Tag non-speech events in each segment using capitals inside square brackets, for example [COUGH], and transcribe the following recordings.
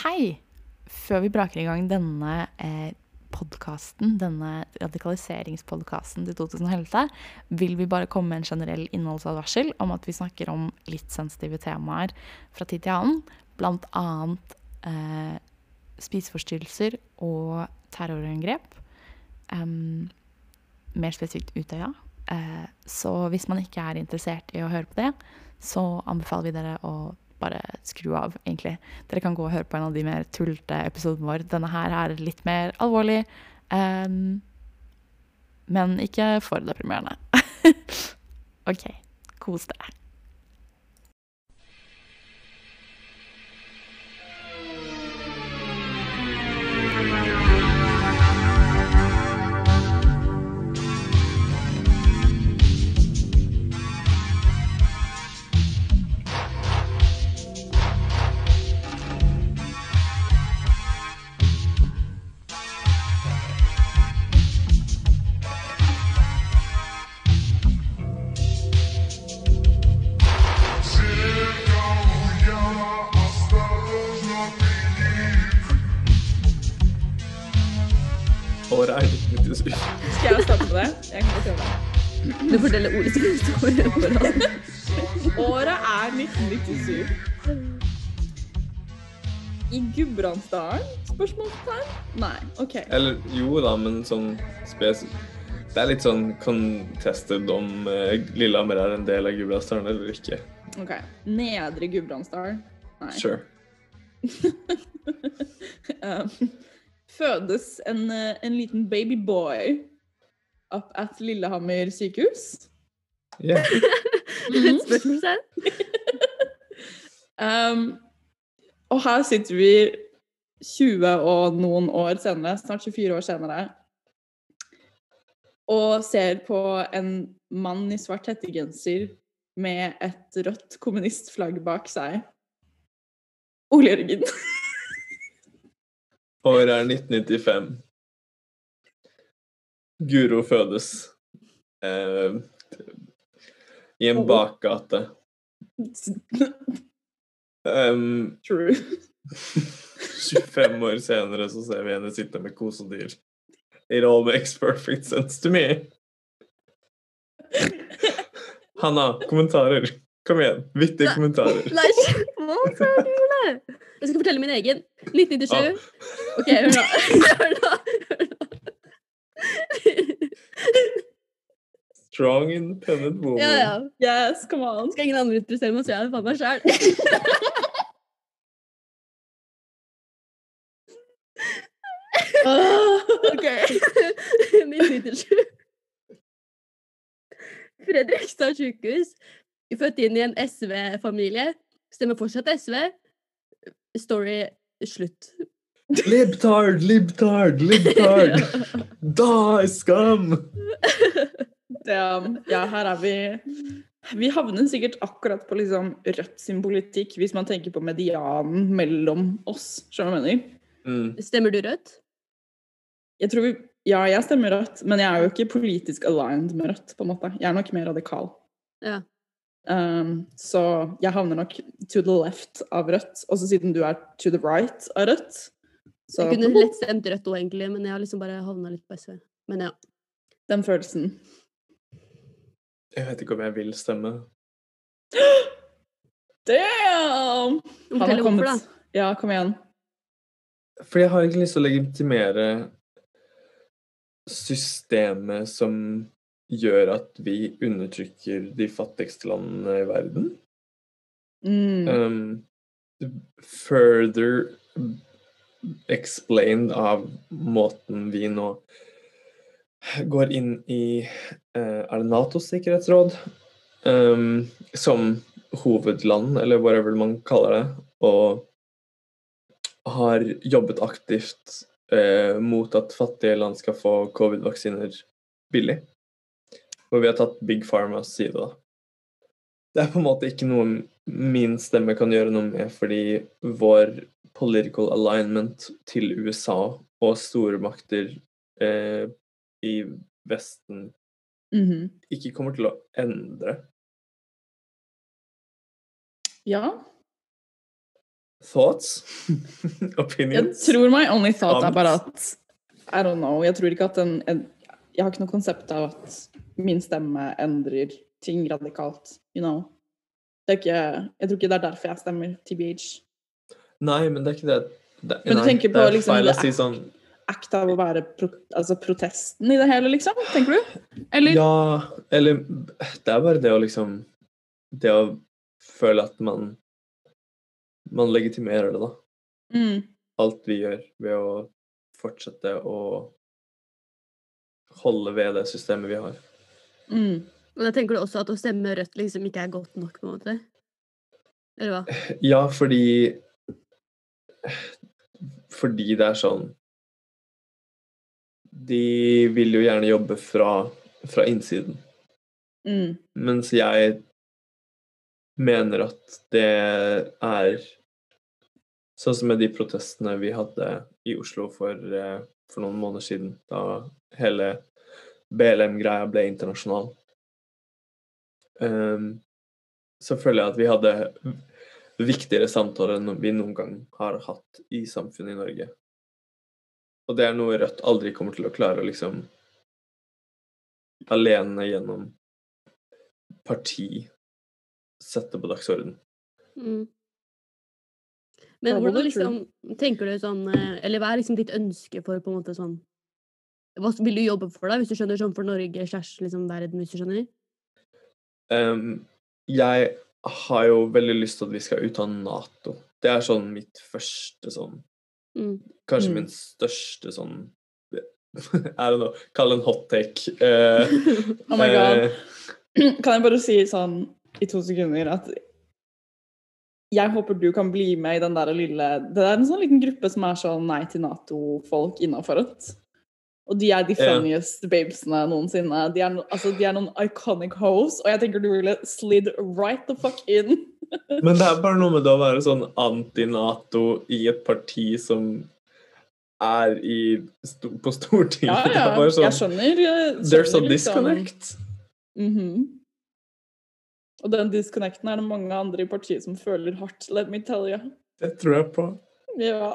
Hei! Før vi braker i gang denne eh, podkasten, denne radikaliseringspodkasten til 2011, vil vi bare komme med en generell innholdsadvarsel om at vi snakker om litt sensitive temaer fra tid til annen. Blant annet eh, spiseforstyrrelser og terrorangrep. Um, mer spesifikt Utøya. Eh, så hvis man ikke er interessert i å høre på det, så anbefaler vi dere å bare skru av, egentlig. Dere kan gå og høre på en av de mer tullete episodene våre. Denne her er litt mer alvorlig, Um, men ikke for deprimerende. [LAUGHS] OK, kos dere. Skal jeg starte på det? Jeg kan gjøre det. Du forteller ordet som står foran. Året er 1997. I Gudbrandsdalen? Spørsmålstegn? Nei, OK. Eller jo da, men sånn spes... Det er litt sånn contested om eh, Lillehammer er en del av Gudbrandsdalen eller ikke. ok. Nedre Gudbrandsdalen? Nei. Sure. [LAUGHS] Um, fødes en, eh, en liten babyboy up at Lillehammer sykehus. Yeah. [LAUGHS] Spørsmålstegn? [LAUGHS] Um, og her sitter vi 20 og noen år senere, snart 24 år senere, og ser på en mann i svart hettegenser med et rødt kommunistflagg bak seg. Ole Jørgen. [LAUGHS] Året er 1995. Guro fødes eh, i en bakgate. Um, True. [LAUGHS] 25 år senere så ser vi henne sitte med kosedyr. It all makes perfect sense to me. Hanna, kommentarer. Kom igjen. Vittige kommentarer. Nei, [LAUGHS] Jeg skal fortelle min egen. 1997. Ah. OK, hør nå. Hør [LAUGHS] nå. Hør nå. Strong independent woman. Ja, ja. Yes, come on. Skal ingen andre interessere meg, så jeg er faen meg sjæl. OK. [LAUGHS] 1997. Fredrikstad sykehus. Født inn i en SV-familie. Stemmer fortsatt SV. Story slutt. Libtard, libtard, libtard. [LAUGHS] da, skam! [LAUGHS] Damn. Ja, her er vi Vi havner sikkert akkurat på liksom Rødt sin politikk, hvis man tenker på medianen mellom oss. Skjønner du hva jeg mener? Mm. Stemmer du rødt? Jeg tror vi, ja, jeg stemmer Rødt, men jeg er jo ikke politisk aligned med Rødt. på en måte. Jeg er nok mer radikal. Ja. Um, så jeg havner nok to the left av Rødt. Også siden du er to the right av Rødt. Så Jeg kunne lett stemt rødt òg, egentlig, men jeg har liksom bare havna litt på SV. Men ja. den følelsen. Jeg vet ikke om jeg vil stemme. [GASPS] Damn! Han har hvorfor, kommet. Ja, kom igjen. For jeg har egentlig lyst til å legitimere systemet som gjør at vi undertrykker de fattigste landene i verden. Mm. Um, further explained av måten vi nå går inn i uh, Er det Natos sikkerhetsråd? Um, som hovedland, eller whatever man kaller det, og har jobbet aktivt uh, mot at fattige land skal få covid-vaksiner billig. Hvor vi har tatt Big Pharmas side, da. Det er på en måte ikke noe min stemme kan gjøre noe med, fordi vår political alignment til USA og stormakter eh, i Vesten Mhm. ikke kommer til å endre. Ja. thoughts? [LAUGHS] Opinions? Jeg tror my only thought er bare at I don't know. Jeg tror ikke at en, en Jeg har ikke noe konsept av at min stemme endrer ting radikalt. You know. Ikke, jeg tror ikke det er derfor jeg stemmer TBH. Nei, men det er ikke det. det Men du nei, tenker på det liksom feil å si sånn Act av å være pro, altså protesten i det hele, liksom? Tenker du? Eller? Ja, eller Det er bare det å liksom Det å føle at man Man legitimerer det, da. Mm. Alt vi gjør ved å fortsette å holde ved det systemet vi har. Mm. Og da tenker du også at å stemme rødt liksom ikke er godt nok, på en måte? Eller hva? [SIGHS] Ja, fordi [SIGHS] Fordi det er sånn De vil jo gjerne jobbe fra, fra innsiden. Mm. Mens jeg mener at det er Sånn som med de protestene vi hadde i Oslo for, eh, for noen måneder siden, da hele BLM-greia ble internasjonal. um, så føler jeg at vi hadde viktigere samtaler enn vi noen gang har hatt i samfunnet i Norge. Og det er noe Rødt aldri kommer til å klare å liksom alene gjennom parti sette på dagsorden. Mm. Men hvordan liksom tenker du sånn eh, Eller hva er liksom ditt ønske for på en måte sånn Hva vil du jobbe for, da, hvis du skjønner sånn for Norge slash liksom verden, hvis du skjønner? Um, jeg har jo veldig lyst til at vi skal ut av Nato. Det er sånn mitt første sånn Mm. Kanskje Mm. min største sånn Er det noe kall det en hot take. Eh, [LAUGHS] Oh my god. eh, [CLEARS THROAT] Kan jeg bare si sånn i to sekunder at jeg håper du kan bli med i den der lille Det er en sånn liten gruppe som er sånn nei til Nato-folk innafor Rødt. Og de er de funniest yeah. babesene noensinne. De er, no, altså, de er noen iconic hoes, og jeg tenker du ville slid right the fuck in. [LAUGHS] Men det er bare noe med det å være sånn anti-Nato i et parti som er i, på Stortinget. Ja, ja. sånn Jeg skjønner. jeg There's a skjønner disconnect. Mhm. Og den disconnecten er det mange andre i partiet som føler hardt, let me tell you. Det tror jeg på. Ja.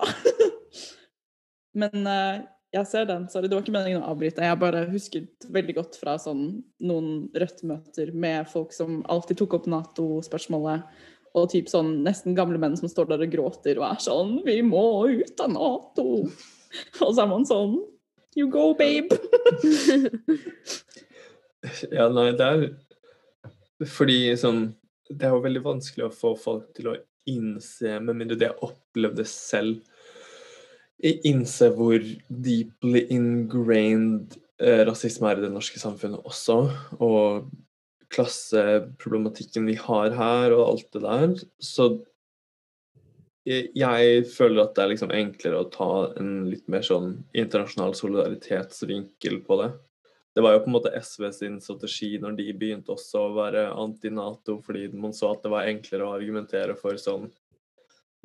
[LAUGHS] Men eh, jeg ser den. Sorry, det var ikke meningen å avbryte. Jeg bare husket veldig godt fra sånn noen Rødt-møter med folk som alltid tok opp Nato-spørsmålet. Og typ sånn nesten gamle menn som står der og gråter og er sånn 'Vi må ut av Nato!' Og så er man sånn 'You go, babe'. [LAUGHS] Ja, nei, det er Fordi sånn Det er jo veldig vanskelig å få folk til å innse, med mindre de har opplevd det selv, innse hvor deeply ingrained eh, rasisme er i det norske samfunnet også. Og klasseproblematikken vi har her, og alt det der. Så jeg, føler at det er liksom enklere å ta en litt mer sånn internasjonal solidaritetsvinkel på det. Det var jo på en måte SV sin strategi når de begynte også å være anti-Nato, fordi man så at det var enklere å argumentere for sånn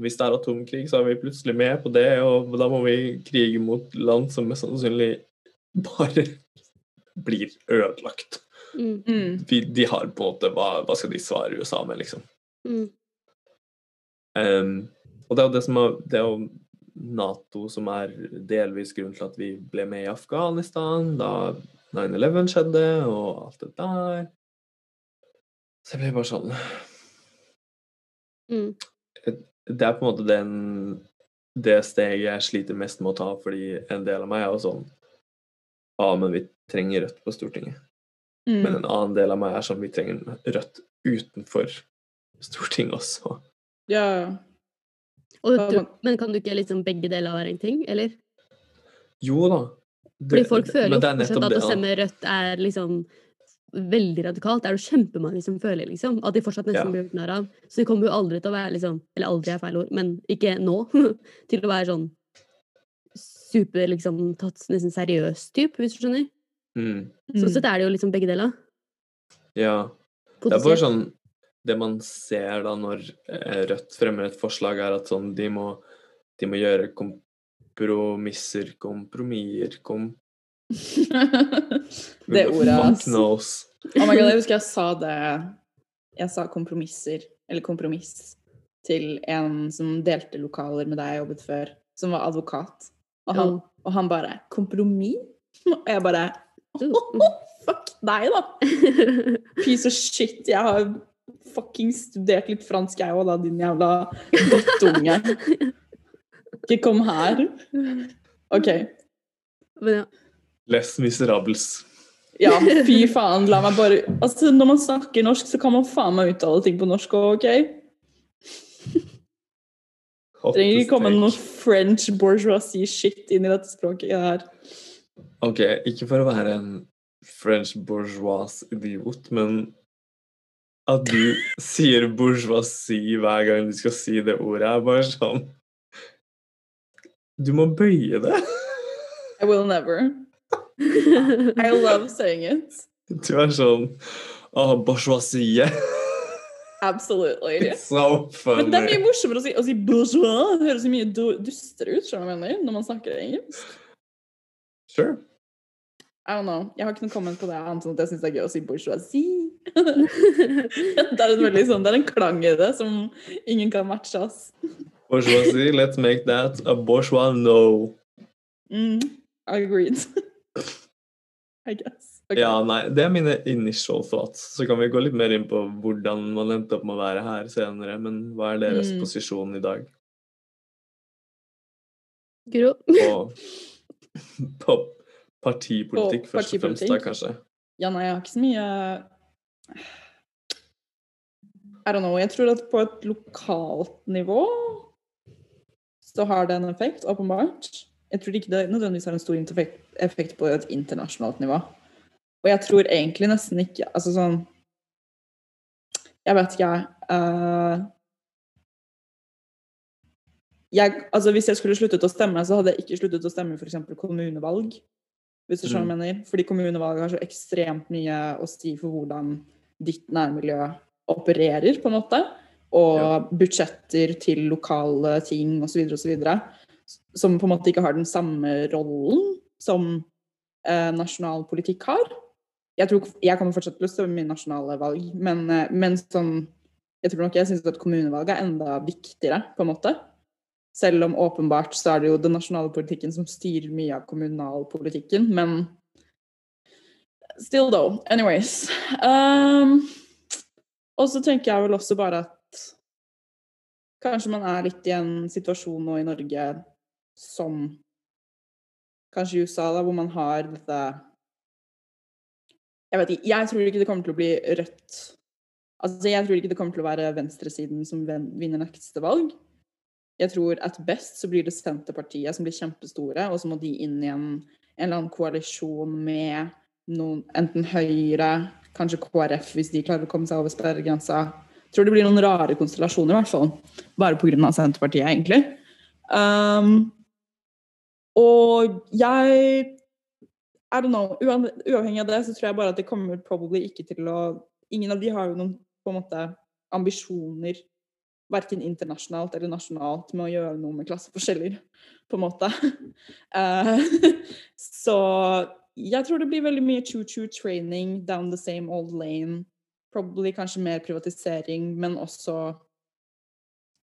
Hvis det er atomkrig, så er vi plutselig med på det, og da må vi krige mot land som mest sannsynlig bare [LAUGHS] blir ødelagt. Mm. Mm. Vi, de har på en måte hva, hva skal de svare USA med, liksom? Mm. Um, og det er jo det som er, det er jo Nato som er delvis grunnen til at vi ble med i Afghanistan da 9-11 skjedde, og alt det der. Så jeg ble bare sånn Mm. Det er på en måte den, det steget jeg sliter mest med å ta, fordi en del av meg er jo sånn Ja, men vi trenger Rødt på Stortinget. Men Mm. en annen del av meg er sånn Vi trenger Rødt utenfor Stortinget også. Ja. Og Ja, du, men- men kan du ikke liksom begge deler være en ting, eller? Jo da. Fordi folk føler jo men fortsatt at det, å stemme rødt er liksom veldig radikalt. Det er jo kjempemange som føler liksom, at de fortsatt nesten Ja. blir gjort narr av. Så de kommer jo aldri til å være liksom, eller aldri er feil ord, men ikke nå, [LAUGHS] til å være sånn super liksom tatt nesten seriøs type, hvis du skjønner. Mm. Sånn Mm. sett er det jo liksom begge deler. Ja. Det er bare sånn Det man ser da når eh, Rødt fremmer et forslag, er at sånn de må, de må gjøre kompromisser, kompromisser kom, det ordet, Fuck knows. Oh my God, jeg husker jeg sa det Jeg sa kompromisser. Eller kompromiss. til en som delte lokaler med deg jeg jobbet før, som var advokat. Og han, og han bare 'Kompromiss?' Og jeg bare oh, [LAUGHS] Fuck deg, da! [LAUGHS] Piece of shit. Jeg har fucking studert litt fransk, jeg òg, da, din jævla døttunge. [LAUGHS] Ikke kom her. OK. Men ja. Les Miserables. Ja, fy faen, la meg bare Altså, når man snakker norsk, så kan man faen meg uttale ting på norsk òg, OK? Trenger ikke komme noe French bourgeoisie-shit inn i dette språket her. Ok, ikke for å være en French bourgeois idiot, men at du [LAUGHS] sier bourgeoisie hver gang du skal si det ordet, er bare sånn Du må bøye det. I will never. I love saying it. Du er sånn oh, bourgeoisie. Absolutely. It's so Men det er mye funny. morsommere å si, å si bourgeois. Det høres mye du- dustere ut, skjønner du mener, når man snakker engelsk. Sure. I don't know. Jeg har ikke noen komment på det, annet enn at jeg syns det er gøy å si bourgeoisie. [LAUGHS] det er en veldig sånn, det er en klang i det som ingen kan matche, ass. Bourgeoisie, let's make that a bourgeois no. Mm, agreed. I guess. Okay. Ja, nei, det er mine initial thoughts. Så kan vi gå litt mer inn på hvordan man endte opp med å være her senere. Men hva er deres Mm. posisjon i dag Gro. på, [LAUGHS] på partipolitikk, På først og fremst, da, kanskje? Ja, nei, jeg har ikke så mye I don't know. Jeg tror at på et lokalt nivå så har det en effekt, åpenbart. Jeg tror ikke det nødvendigvis har en stor effekt, effekt på et internasjonalt nivå. Og jeg tror egentlig nesten ikke Altså sånn Jeg vet ikke, jeg. Uh, jeg altså Hvis jeg skulle sluttet å stemme, så hadde jeg ikke sluttet å stemme f.eks. kommunevalg. Hvis du skjønner hva mener. Fordi kommunevalg har så ekstremt mye å si for hvordan ditt nærmiljø opererer, på en måte. Og Ja. budsjetter til lokale ting osv. osv. Som på en måte ikke har den samme rollen som eh, nasjonal politikk har. Jeg, tror, jeg kommer fortsatt til å stemme i nasjonale valg, men, eh, men sånn Jeg tror nok jeg syns at kommunevalget er enda viktigere, på en måte. Selv om åpenbart så er det jo den nasjonale politikken som styrer mye av kommunalpolitikken, men Still though. Anyways. Um, og så tenker jeg vel også bare at kanskje man er litt i en situasjon nå i Norge som kanskje i USA, da, hvor man har dette Jeg vet ikke. Jeg tror ikke det kommer til å bli rødt. Altså, jeg tror ikke det kommer til å være venstresiden som vinner neste valg. Jeg tror at best så blir det Senterpartiet som blir kjempestore, og så må de inn i en, en eller annen koalisjon med noen, enten Høyre, kanskje KrF, hvis de klarer å komme seg over sperregrensa. Tror det blir noen rare konstellasjoner, i hvert fall. Bare pga. Senterpartiet, egentlig. Um, og jeg I don't know. Uavhengig av det, så tror jeg bare at det kommer probably ikke til å Ingen av de har jo noen på en måte ambisjoner verken internasjonalt eller nasjonalt med å gjøre noe med klasseforskjeller, på en måte. [LAUGHS] Eh, så jeg tror det blir veldig mye choo-choo training down the same old lane. Probably kanskje mer privatisering, men også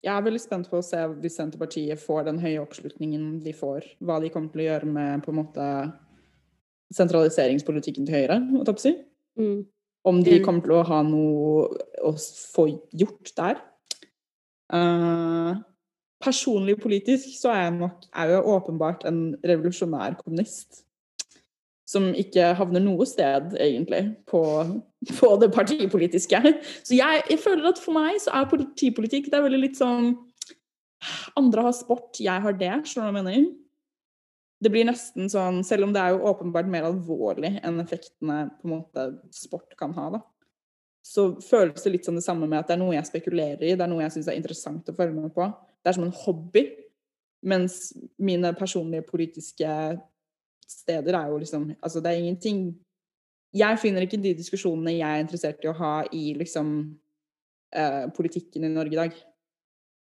Jeg er veldig spent på å se hvis Senterpartiet får den høye oppslutningen de får, hva de kommer til å gjøre med på en måte sentraliseringspolitikken til Høyre, holdt jeg på å si. Mm. Om de Mm. kommer til å ha noe å få gjort der. Uh, personlig politisk så er jeg nok er jeg åpenbart en revolusjonær kommunist. Som ikke havner noe sted, egentlig, på, på det partipolitiske. Så jeg, jeg føler at for meg så er partipolitikk det er veldig litt sånn Andre har sport, jeg har det. Skjønner du hva jeg mener? Det blir nesten sånn, selv om det er jo åpenbart mer alvorlig enn effektene på en måte sport kan ha, da. Så føles det litt som det samme med at det er noe jeg spekulerer i, det er noe jeg syns er interessant å følge med på. Det er som en hobby. Mens mine personlige politiske steder er jo liksom Altså, det er ingenting Jeg finner ikke de diskusjonene jeg er interessert i å ha i liksom eh, politikken i Norge i dag.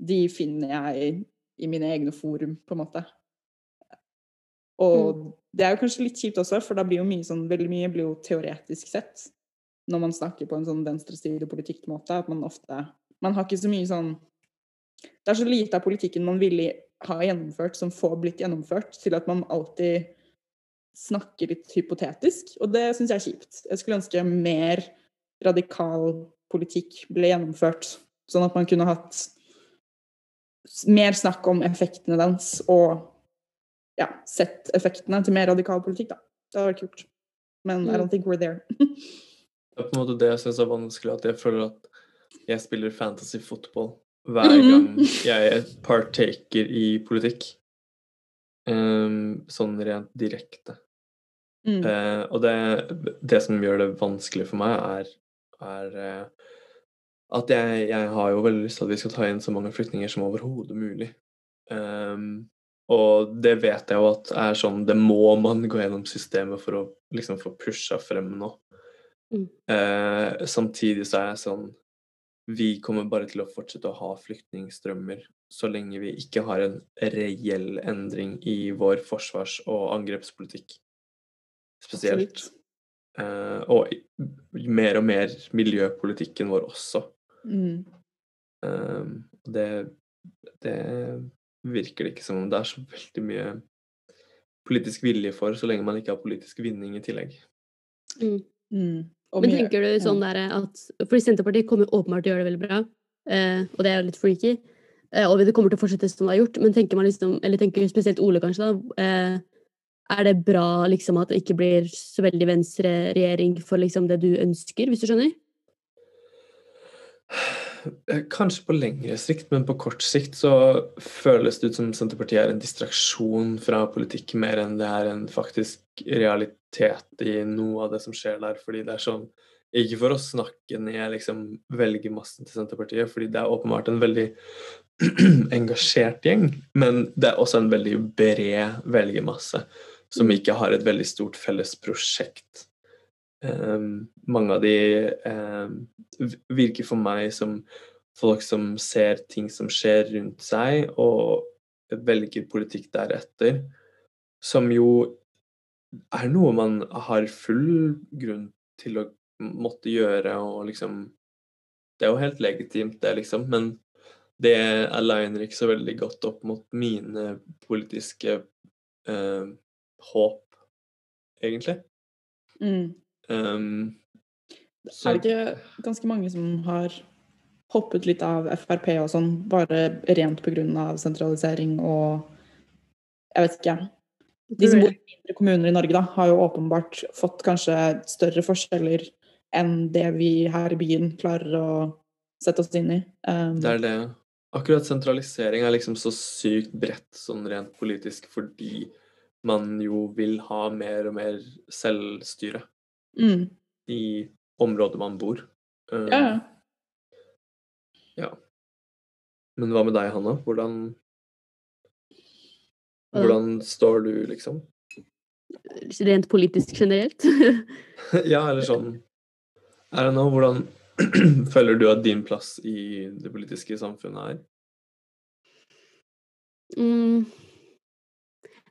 De finner jeg i mine egne forum, på en måte. Og det er jo kanskje litt kjipt også, for da blir jo mye sånn Veldig mye blir jo teoretisk sett når man snakker på en sånn venstresidepolitikk-måte, at man ofte Man har ikke så mye sånn Det er så lite av politikken man ville ha gjennomført, som får blitt gjennomført, til at man alltid snakker litt hypotetisk. Og det syns jeg er kjipt. Jeg skulle ønske mer radikal politikk ble gjennomført, sånn at man kunne hatt mer snakk om effektene dens, og ja, sett effektene til mer radikal politikk, da. Det hadde vært kult. Men I Mm. don't think we're there. [LAUGHS] Det er på en måte det jeg syns er vanskelig, at jeg føler at jeg spiller fantasy football hver Mhm. gang jeg partaker i politikk. Um, sånn rent direkte. Mm. Eh, og det, det som gjør det vanskelig for meg, er, er eh, at jeg, jeg har jo veldig lyst til at vi skal ta inn så mange flyktninger som overhodet mulig. Um, og det vet jeg jo at er sånn Det må man gå gjennom systemet for å liksom få pusha frem nå. Mm. Eh, samtidig så er jeg sånn Vi kommer bare til å fortsette å ha flyktningstrømmer så lenge vi ikke har en reell endring i vår forsvars- og angrepspolitikk. Spesielt. Eh, og i- mer og mer miljøpolitikken vår også. Mm. Uh, det, det virker det ikke som om det er så veldig mye politisk vilje for, så lenge man ikke har politisk vinning i tillegg. Mm. Mm. Men tenker du sånn der at For Senterpartiet kommer åpenbart til å gjøre det veldig bra, uh, og det er jo litt freaky. Eh, og det kommer til å fortsette som det har gjort, men tenker man liksom, eller tenker spesielt Ole kanskje, da. Er det bra liksom at det ikke blir så veldig venstre-regjering for liksom det du ønsker, hvis du skjønner? Eh, Kanskje på lengre sikt, men på kort sikt så føles det ut som Senterpartiet er en distraksjon fra politikk mer enn det er en faktisk realitet i noe av det som skjer der. Fordi det er sånn Ikke for å snakke ned liksom velgermassen til Senterpartiet, fordi det er åpenbart en veldig [CLEARS THROAT] engasjert gjeng, men det er også en veldig bred velgermasse som ikke har et veldig stort felles prosjekt. Um, mange av de um, virker for meg som folk som ser ting som skjer rundt seg, og velger politikk deretter, som jo er noe man har full grunn til å måtte gjøre, og liksom Det er jo helt legitimt, det, liksom, men det aligner ikke så veldig godt opp mot mine politiske eh, håp, egentlig. Mm. Um, Er det ikke ganske mange som har hoppet litt av Frp og sånn, bare rent pga. sentralisering og Jeg vet ikke. De som bor i mindre kommuner i Norge, da, har jo åpenbart fått kanskje større forskjeller enn det vi her i byen klarer å sette oss inn i. Um, Det er det. Akkurat sentralisering er liksom så sykt bredt sånn rent politisk fordi man jo vil ha mer og mer selvstyre mm, i området man bor. Uh, ja, ja. Men hva med deg, Hanna? Hvordan, hvordan står du, liksom? Rent politisk generelt? [LAUGHS] ja, eller sånn Er det nå hvordan [CLEARS THROAT] føler du at din plass i det politiske samfunnet er? Mm.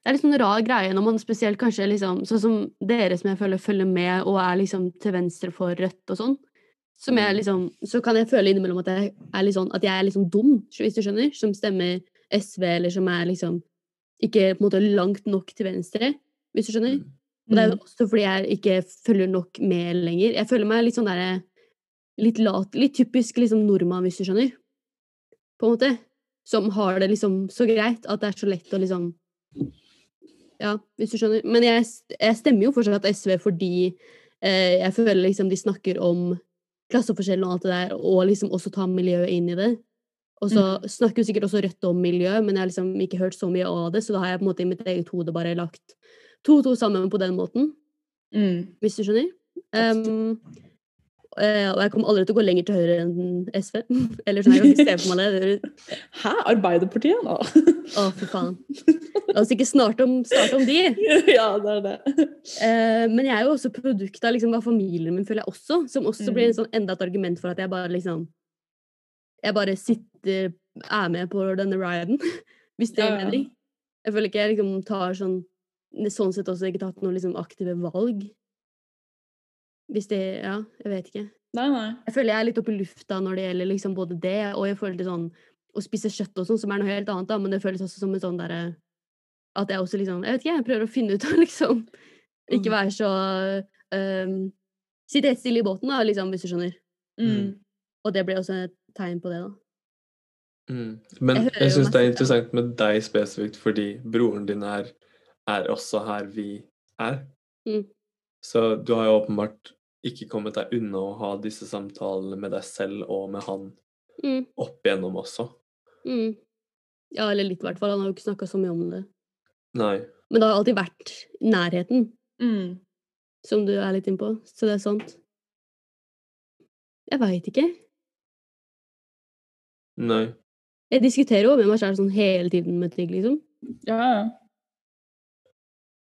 Det er litt sånn rar greie når man spesielt kanskje liksom Sånn som dere som jeg føler følger med og er liksom til venstre for Rødt og sånn. Som jeg Mm. liksom Så kan jeg føle innimellom at jeg er litt sånn At jeg er liksom dum, hvis du skjønner. Som stemmer SV, eller som er liksom ikke på en måte langt nok til venstre, hvis du skjønner. Mm. Og det er Mm. jo også fordi jeg ikke følger nok med lenger. Jeg føler meg litt sånn derre Litt lat, litt typisk liksom nordmann, hvis du skjønner. På en måte. Som har det liksom så greit at det er så lett å liksom Ja, hvis du skjønner. Men jeg, jeg stemmer jo fortsatt SV fordi eh, jeg føler liksom de snakker om klasseforskjellen og alt det der, og liksom også ta miljøet inn i det. Og så snakker jo sikkert også Rødt om miljø, men jeg har liksom ikke hørt så mye av det, så da har jeg på en måte i mitt eget hode bare lagt to og to sammen på den måten, Mm. hvis du skjønner. Um, og jeg kommer aldri til å gå lenger til høyre enn SV. [LAUGHS] Eller sånn, jeg kan ikke se for meg det. Hæ? Arbeiderpartiet, nå? Å, fy faen. La oss ikke snart om, starte om de. [LAUGHS] ja, det er det. Eh, men jeg er jo også produkt av liksom, hva familien min føler jeg også, som også blir Mm. en sånn, enda et argument for at jeg bare liksom Jeg bare sitter er med på denne riden, [LAUGHS] hvis det Ja, en mening. Jeg føler ikke jeg liksom tar sånn Sånn sett også ikke tatt noen liksom aktive valg. Hvis det Ja, jeg vet ikke. Nei, nei. Jeg føler jeg er litt oppe i lufta når det gjelder liksom både det, og jeg føler det sånn å spise kjøtt og sånn, som er noe helt annet, da, men det føles også som en sånn derre At jeg også liksom Jeg vet ikke, jeg prøver å finne ut av [LAUGHS] liksom Ikke Mm. være så um, Sitte helt stille i båten, da, liksom, hvis du skjønner. Mm. Og det ble også et tegn på det, da. Mm. Men Jeg jeg, syns det er interessant med deg spesifikt, fordi broren din er, er også her vi er. Mm. Så du har jo åpenbart ikke kommet deg unna å ha disse samtalene med deg selv og med han Mm, opp igjennom også. mm. Ja, eller litt, i hvert fall. Han har jo ikke snakka så mye om det. Nei. Men det har alltid vært nærheten, Mm. som du er litt innpå. Så det er sant. Jeg veit ikke. Nei. Jeg diskuterer jo med meg sjæl sånn hele tiden med ting, liksom. Ja, ja.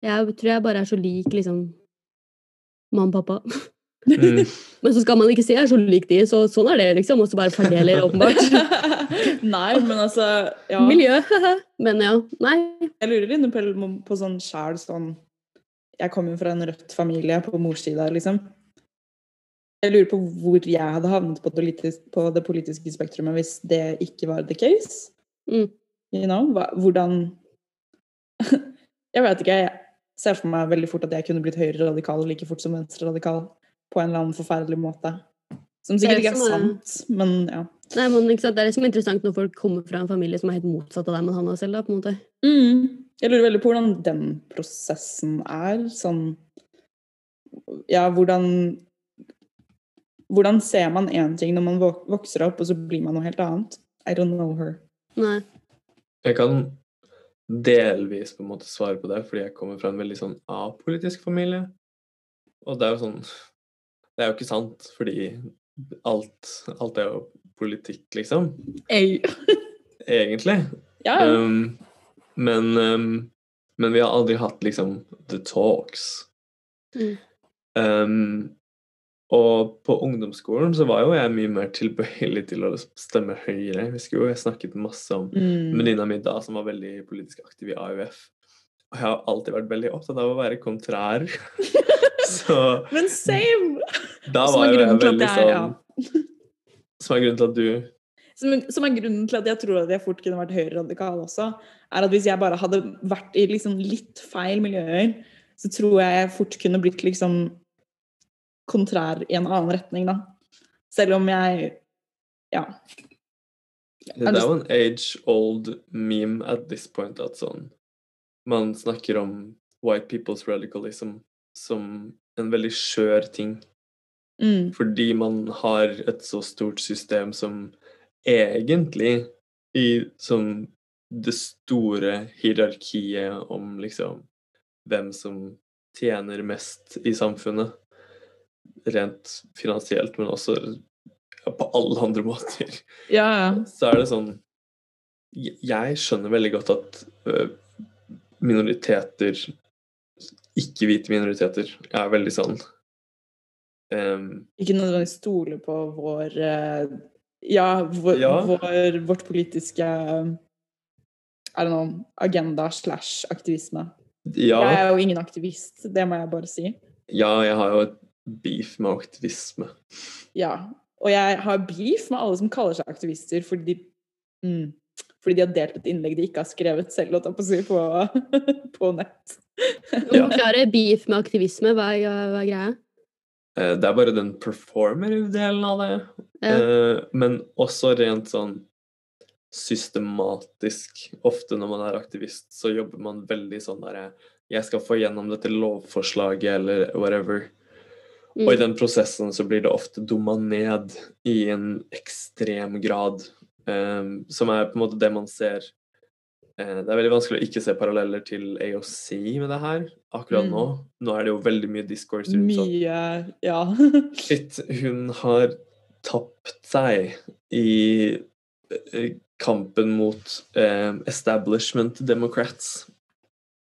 Jeg tror jeg bare er så lik liksom mamma og pappa. Mm. [LAUGHS] Men så skal man ikke si jeg er så lik de, så sånn er det, liksom. Og så bare fordeler, åpenbart. [LAUGHS] Nei, men altså ja. Miljø. Men ja. Nei. Jeg lurer litt på, på sånn sjæl sånn Jeg kommer jo fra en rødt familie på mors side, liksom. Jeg lurer på hvor jeg hadde havnet på det, på det politiske spektrumet hvis det ikke var the case. Mm. You know? Hva, hvordan [LAUGHS] Jeg vet ikke. Jeg ser for meg veldig fort at jeg kunne blitt høyre-radikal like fort som venstre-radikal på en eller annen forferdelig måte. Som er sikkert ikke er sant, men ja. Nei, men ikke sant? Det er liksom er interessant når folk kommer fra en familie som er helt motsatt av deg man har selv, da, på en måte. Mm. Jeg lurer veldig på hvordan den prosessen er. Sånn Ja, hvordan Hvordan ser man én ting når man vokser opp, og så blir man noe helt annet? I don't know her. Nei. Jeg kan delvis på en måte svare på det, fordi jeg kommer fra en veldig sånn apolitisk familie. Og det er jo sånn Det er jo ikke sant, fordi alt, alt er jo politikk, liksom. Ei. Egentlig. Ja, ja. Um, men, um, men vi har aldri hatt liksom the talks. Mm. Um, og på ungdomsskolen så var jo jeg mye mer tilbøyelig til å stemme Høyre. Jeg husker jo jeg snakket masse om Mm. venninna mi da som var veldig politisk aktiv i AUF. Og jeg har alltid vært veldig opptatt av å være kontrær. [LAUGHS] så Men same! da er var jo jeg veldig jeg- ja. sånn Som er grunnen til at du Som, som er grunnen til at jeg tror at jeg fort kunne vært høyreradikal også, er at hvis jeg bare hadde vært i liksom litt feil miljøer, så tror jeg jeg fort kunne blitt liksom kontrær i en annen retning, da. Selv om jeg Ja. Det Er jo en age-old meme at this point at sånn Man snakker om white people's radicalism som en veldig skjør ting. Mm. Fordi man har et så stort system som egentlig i som det store hierarkiet om liksom hvem som tjener mest i samfunnet. Rent finansielt, men også på alle andre [LAUGHS] måter Ja, ja. så er det sånn Jeg skjønner veldig godt at minoriteter Ikke-hvite minoriteter er veldig sånn um, Ikke nødvendigvis stole på vår eh, Ja, vår, Ja. Vår, vårt politiske er det noen agenda slash aktivisme. ja, Jeg er jo ingen aktivist, det må jeg bare si. ja, jeg har jo et beef med aktivisme. Ja. Og jeg har beef med alle som kaller seg aktivister fordi de, mm, fordi de har delt et innlegg de ikke har skrevet selv, på på, [LAUGHS] på nett. Ja. Forklare beef med aktivisme. Hva er, hva er greia? Eh, Det er bare den performer-delen av det. Ja. Eh, Men også rent sånn systematisk. Ofte når man er aktivist, så jobber man veldig sånn derre Jeg skal få gjennom dette lovforslaget, eller whatever. Mm. Og i den prosessen så blir det ofte dumma ned i en ekstrem grad. um, som er på en måte det man ser uh, Det er veldig vanskelig å ikke se paralleller til AOC med det her akkurat Mm. nå. Nå er det jo veldig mye discourse rundt sånn Mye Ja. [LAUGHS] [LAUGHS] Shit, hun har tapt seg i eh, kampen mot eh, establishment democrats.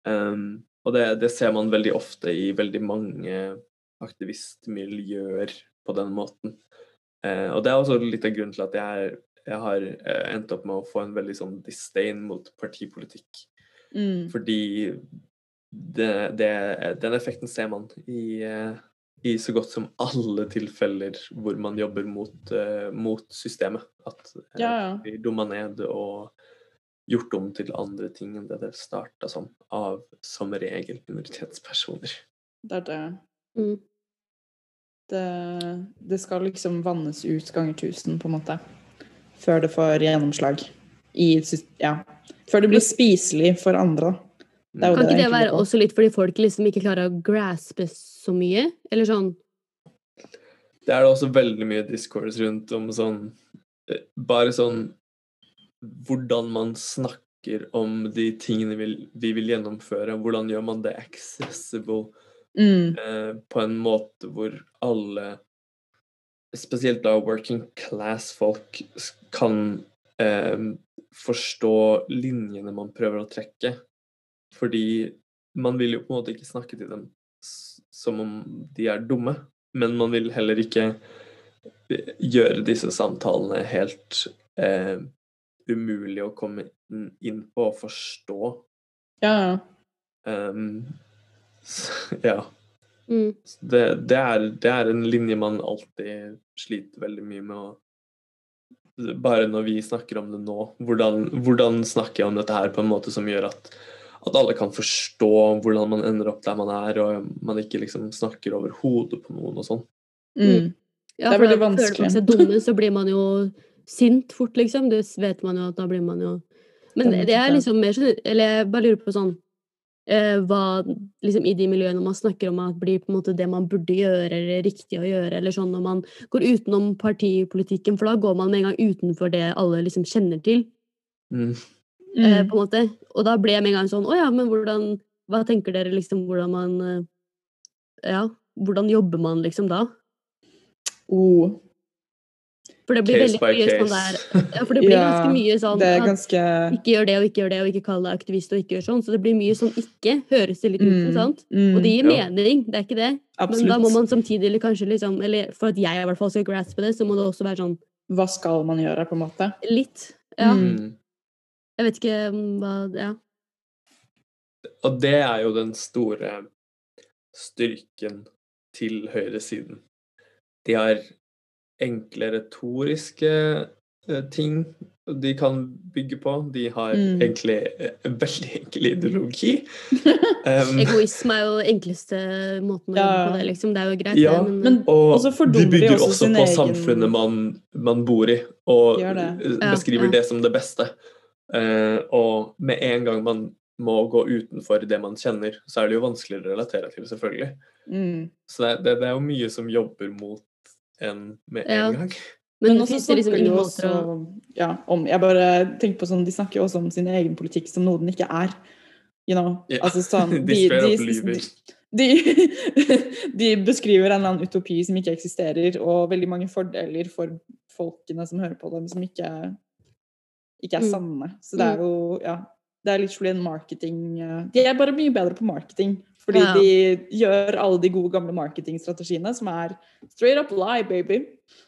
Um, og det, det ser man veldig ofte i veldig mange aktivistmiljøer på den måten. Eh, og det er også litt av grunnen til at jeg, jeg har eh, endt opp med å få en veldig sånn disdain mot partipolitikk. Mm. Fordi det, det, den effekten ser man i, eh, i så godt som alle tilfeller hvor man jobber mot, eh, mot systemet. At eh, Ja, ja. blir dumma ned og gjort om til andre ting enn det det starta som, av som regel minoritetspersoner. Det er det. Mm. Det. Det skal liksom vannes ut ganger tusen, på en måte. Før det får gjennomslag. I, ja. Før det blir spiselig for andre. Det er jo Kan det ikke det være på. også litt fordi folk liksom ikke klarer å graspe så mye? Eller sånn Det er det også veldig mye discourse rundt om sånn eh, Bare sånn Hvordan man snakker om de tingene vi, vi vil gjennomføre. Hvordan gjør man det accessible Mm. eh, på en måte hvor alle, spesielt da working class-folk, kan eh, forstå linjene man prøver å trekke. Fordi man vil jo på en måte ikke snakke til dem som om de er dumme, men man vil heller ikke eh, gjøre disse samtalene helt eh, umulig å komme inn, inn på og forstå. Ja. Um, ja. mm. Det, det, er, det er en linje man alltid sliter veldig mye med å Bare når vi snakker om det nå, hvordan, hvordan snakker jeg om dette her på en måte som gjør at, at alle kan forstå hvordan man ender opp der man er, og man ikke liksom snakker over hodet på noen og sånn. Mm. Ja, Det er veldig da føler vanskelig. seg dumme, så blir man jo sint fort, liksom. Det vet man jo at da blir man jo Men det, er liksom mer sånn Eller jeg bare lurer på sånn Hva liksom i de miljøene man snakker om at blir på en måte det man burde gjøre, eller riktig å gjøre, eller sånn når man går utenom partipolitikken, for da går man med en gang utenfor det alle liksom kjenner til, Mm. eh, Mm. på en måte. Og da ble jeg med en gang sånn Å ja, men hvordan Hva tenker dere liksom hvordan man eh, Ja, hvordan jobber man liksom da? Oh, For det blir Case veldig by mye sånn der Ja, for det blir [LAUGHS] Ja, ganske mye sånn det er at ikke gjør det og ikke gjør det, og ikke kall deg aktivist og ikke gjør sånn. Så det blir mye sånn ikke, høres det litt ut som, Mm, sant? mm, Og det gir ja. mening, det er ikke det. Men da må man samtidig eller kanskje liksom Eller for at jeg i hvert fall skal graspe det, så må det også være sånn Hva skal man gjøre, på en måte? litt. Ja. Mm. Jeg vet ikke hva Ja. Og det er jo den store styrken til høyresiden. De har enkle retoriske eh, ting de kan bygge på. De har Mm. egentlig eh, en veldig enkel ideologi. [LAUGHS] Um, Egoisme er jo enkleste måten å Ja. jobbe på det, liksom. Det er jo greit, Ja, det, men, Men og Og de bygger også også på egen- samfunnet man, man bor i, og det. eh, Ja, beskriver ja. det som det beste. Uh, og med en gang man må gå utenfor det man kjenner, så er det jo vanskeligere å relatere til, selvfølgelig. mm. Så det, det, det er jo mye som jobber mot en med en Ja. gang. men, [LAUGHS] Men det også liksom snakker de ingen jo måter å også ja, om Jeg bare tenker på sånn De snakker jo også om sin egen politikk som noe den ikke er. You know? Ja, Altså sånn [LAUGHS] de de, de, [LAUGHS] de, de beskriver en eller annen utopi som ikke eksisterer, og veldig mange fordeler for folkene som hører på dem, som ikke, ikke er Mm. sanne. Så det er jo Ja. Det er literally en marketing De er bare mye bedre på marketing. Fordi Ja. de gjør alle de gode, gamle marketingstrategiene, som er straight up lie, baby.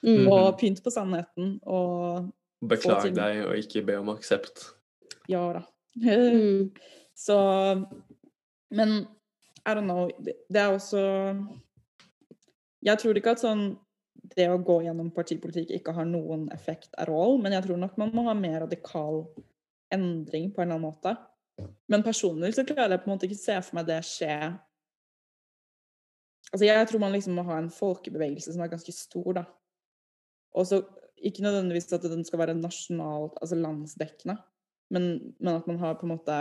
mm. Mhm. Og pynt på sannheten. Og Beklag deg og ikke be om aksept. ja da. Mm. [LAUGHS] Så Men I don't know. Det, det er også Jeg tror ikke at sånn det å gå gjennom partipolitikk ikke har noen effekt at all, men jeg tror nok man må ha mer radikal endring på en eller annen måte. Men personlig så klarer jeg på en måte ikke se for meg det skje Altså jeg tror man liksom må ha en folkebevegelse som er ganske stor, da. Og så ikke nødvendigvis at den skal være nasjonalt, altså landsdekkende, men, men at man har på en måte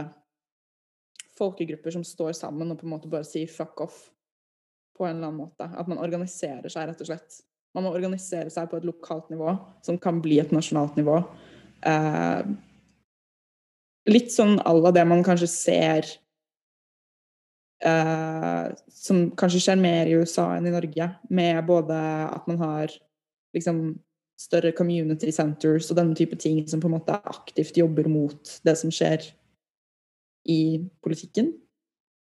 folkegrupper som står sammen og på en måte bare sier fuck off på en eller annen måte. At man organiserer seg, rett og slett. Man må organisere seg på et lokalt nivå som kan bli et nasjonalt nivå. Eh, litt sånn à la det man kanskje ser eh, Som kanskje skjer mer i USA enn i Norge, med både at man har liksom større community centers og denne type ting som på en måte aktivt jobber mot det som skjer i politikken.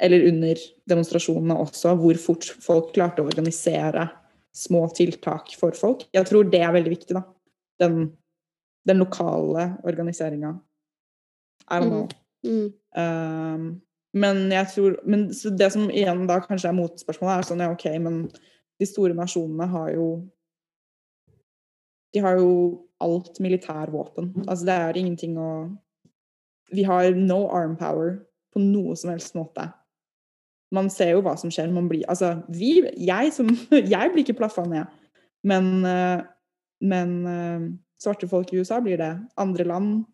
Eller under demonstrasjonene også, hvor fort folk klarte å organisere små tiltak for folk. Jeg tror det er veldig viktig, da. Den, den lokale organiseringa. I don't know. Mm. Um, men jeg tror men så det som igjen da kanskje er motspørsmålet, er sånn ja, OK, men de store nasjonene har jo De har jo alt militærvåpen. Altså, det er ingenting å Vi har no arm power på noe som helst måte. Man ser jo hva som skjer. Man blir Altså, vi Jeg som [LAUGHS] Jeg blir ikke plaffa ned. Men, eh, men eh, svarte folk i USA blir det. Andre land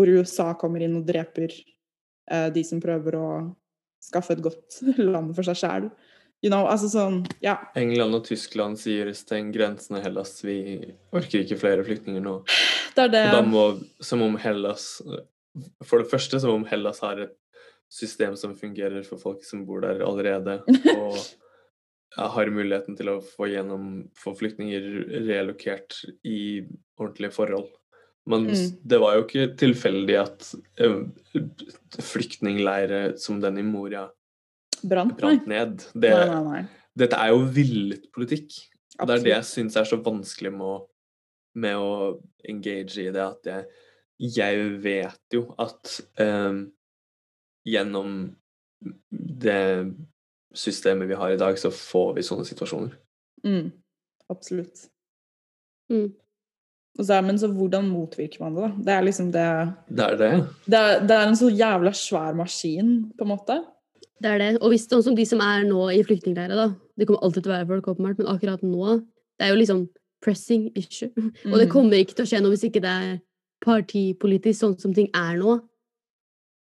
hvor USA kommer inn og dreper eh, de som prøver å skaffe et godt [LAUGHS] land for seg sjæl. You know, altså sånn, ja. England og Tyskland sier steng grensene, Hellas. Vi orker ikke flere flyktninger nå. [SIGHS] Det er det. Og da må, som om Hellas For det første som om Hellas har et system som fungerer for folk som bor der allerede, [LAUGHS] og har muligheten til å få gjennom få flyktninger relokert i ordentlige forhold. Men Mm. det var jo ikke tilfeldig at uh, flyktningleirer som den i Moria Brant, brant ned. Det, Nei, nei, nei. dette er jo villet politikk. Og det er det jeg syns er så vanskelig med å, med å engage i det, at jeg, jeg vet jo at um, gjennom det systemet vi har i dag, så får vi sånne situasjoner. Mm. Absolutt. Mm. Og så, men så hvordan motvirker man det, da? Det er liksom det Det er det. Det er, det er en så jævla svær maskin, på en måte. Det er det. Og hvis sånn som de som er nå i flyktningleirer, da. Det kommer alltid til å være folk, åpenbart, men akkurat nå Det er jo liksom pressing issue. Og det Mm. kommer ikke til å skje noe hvis ikke det er partipolitisk, sånn som ting er nå.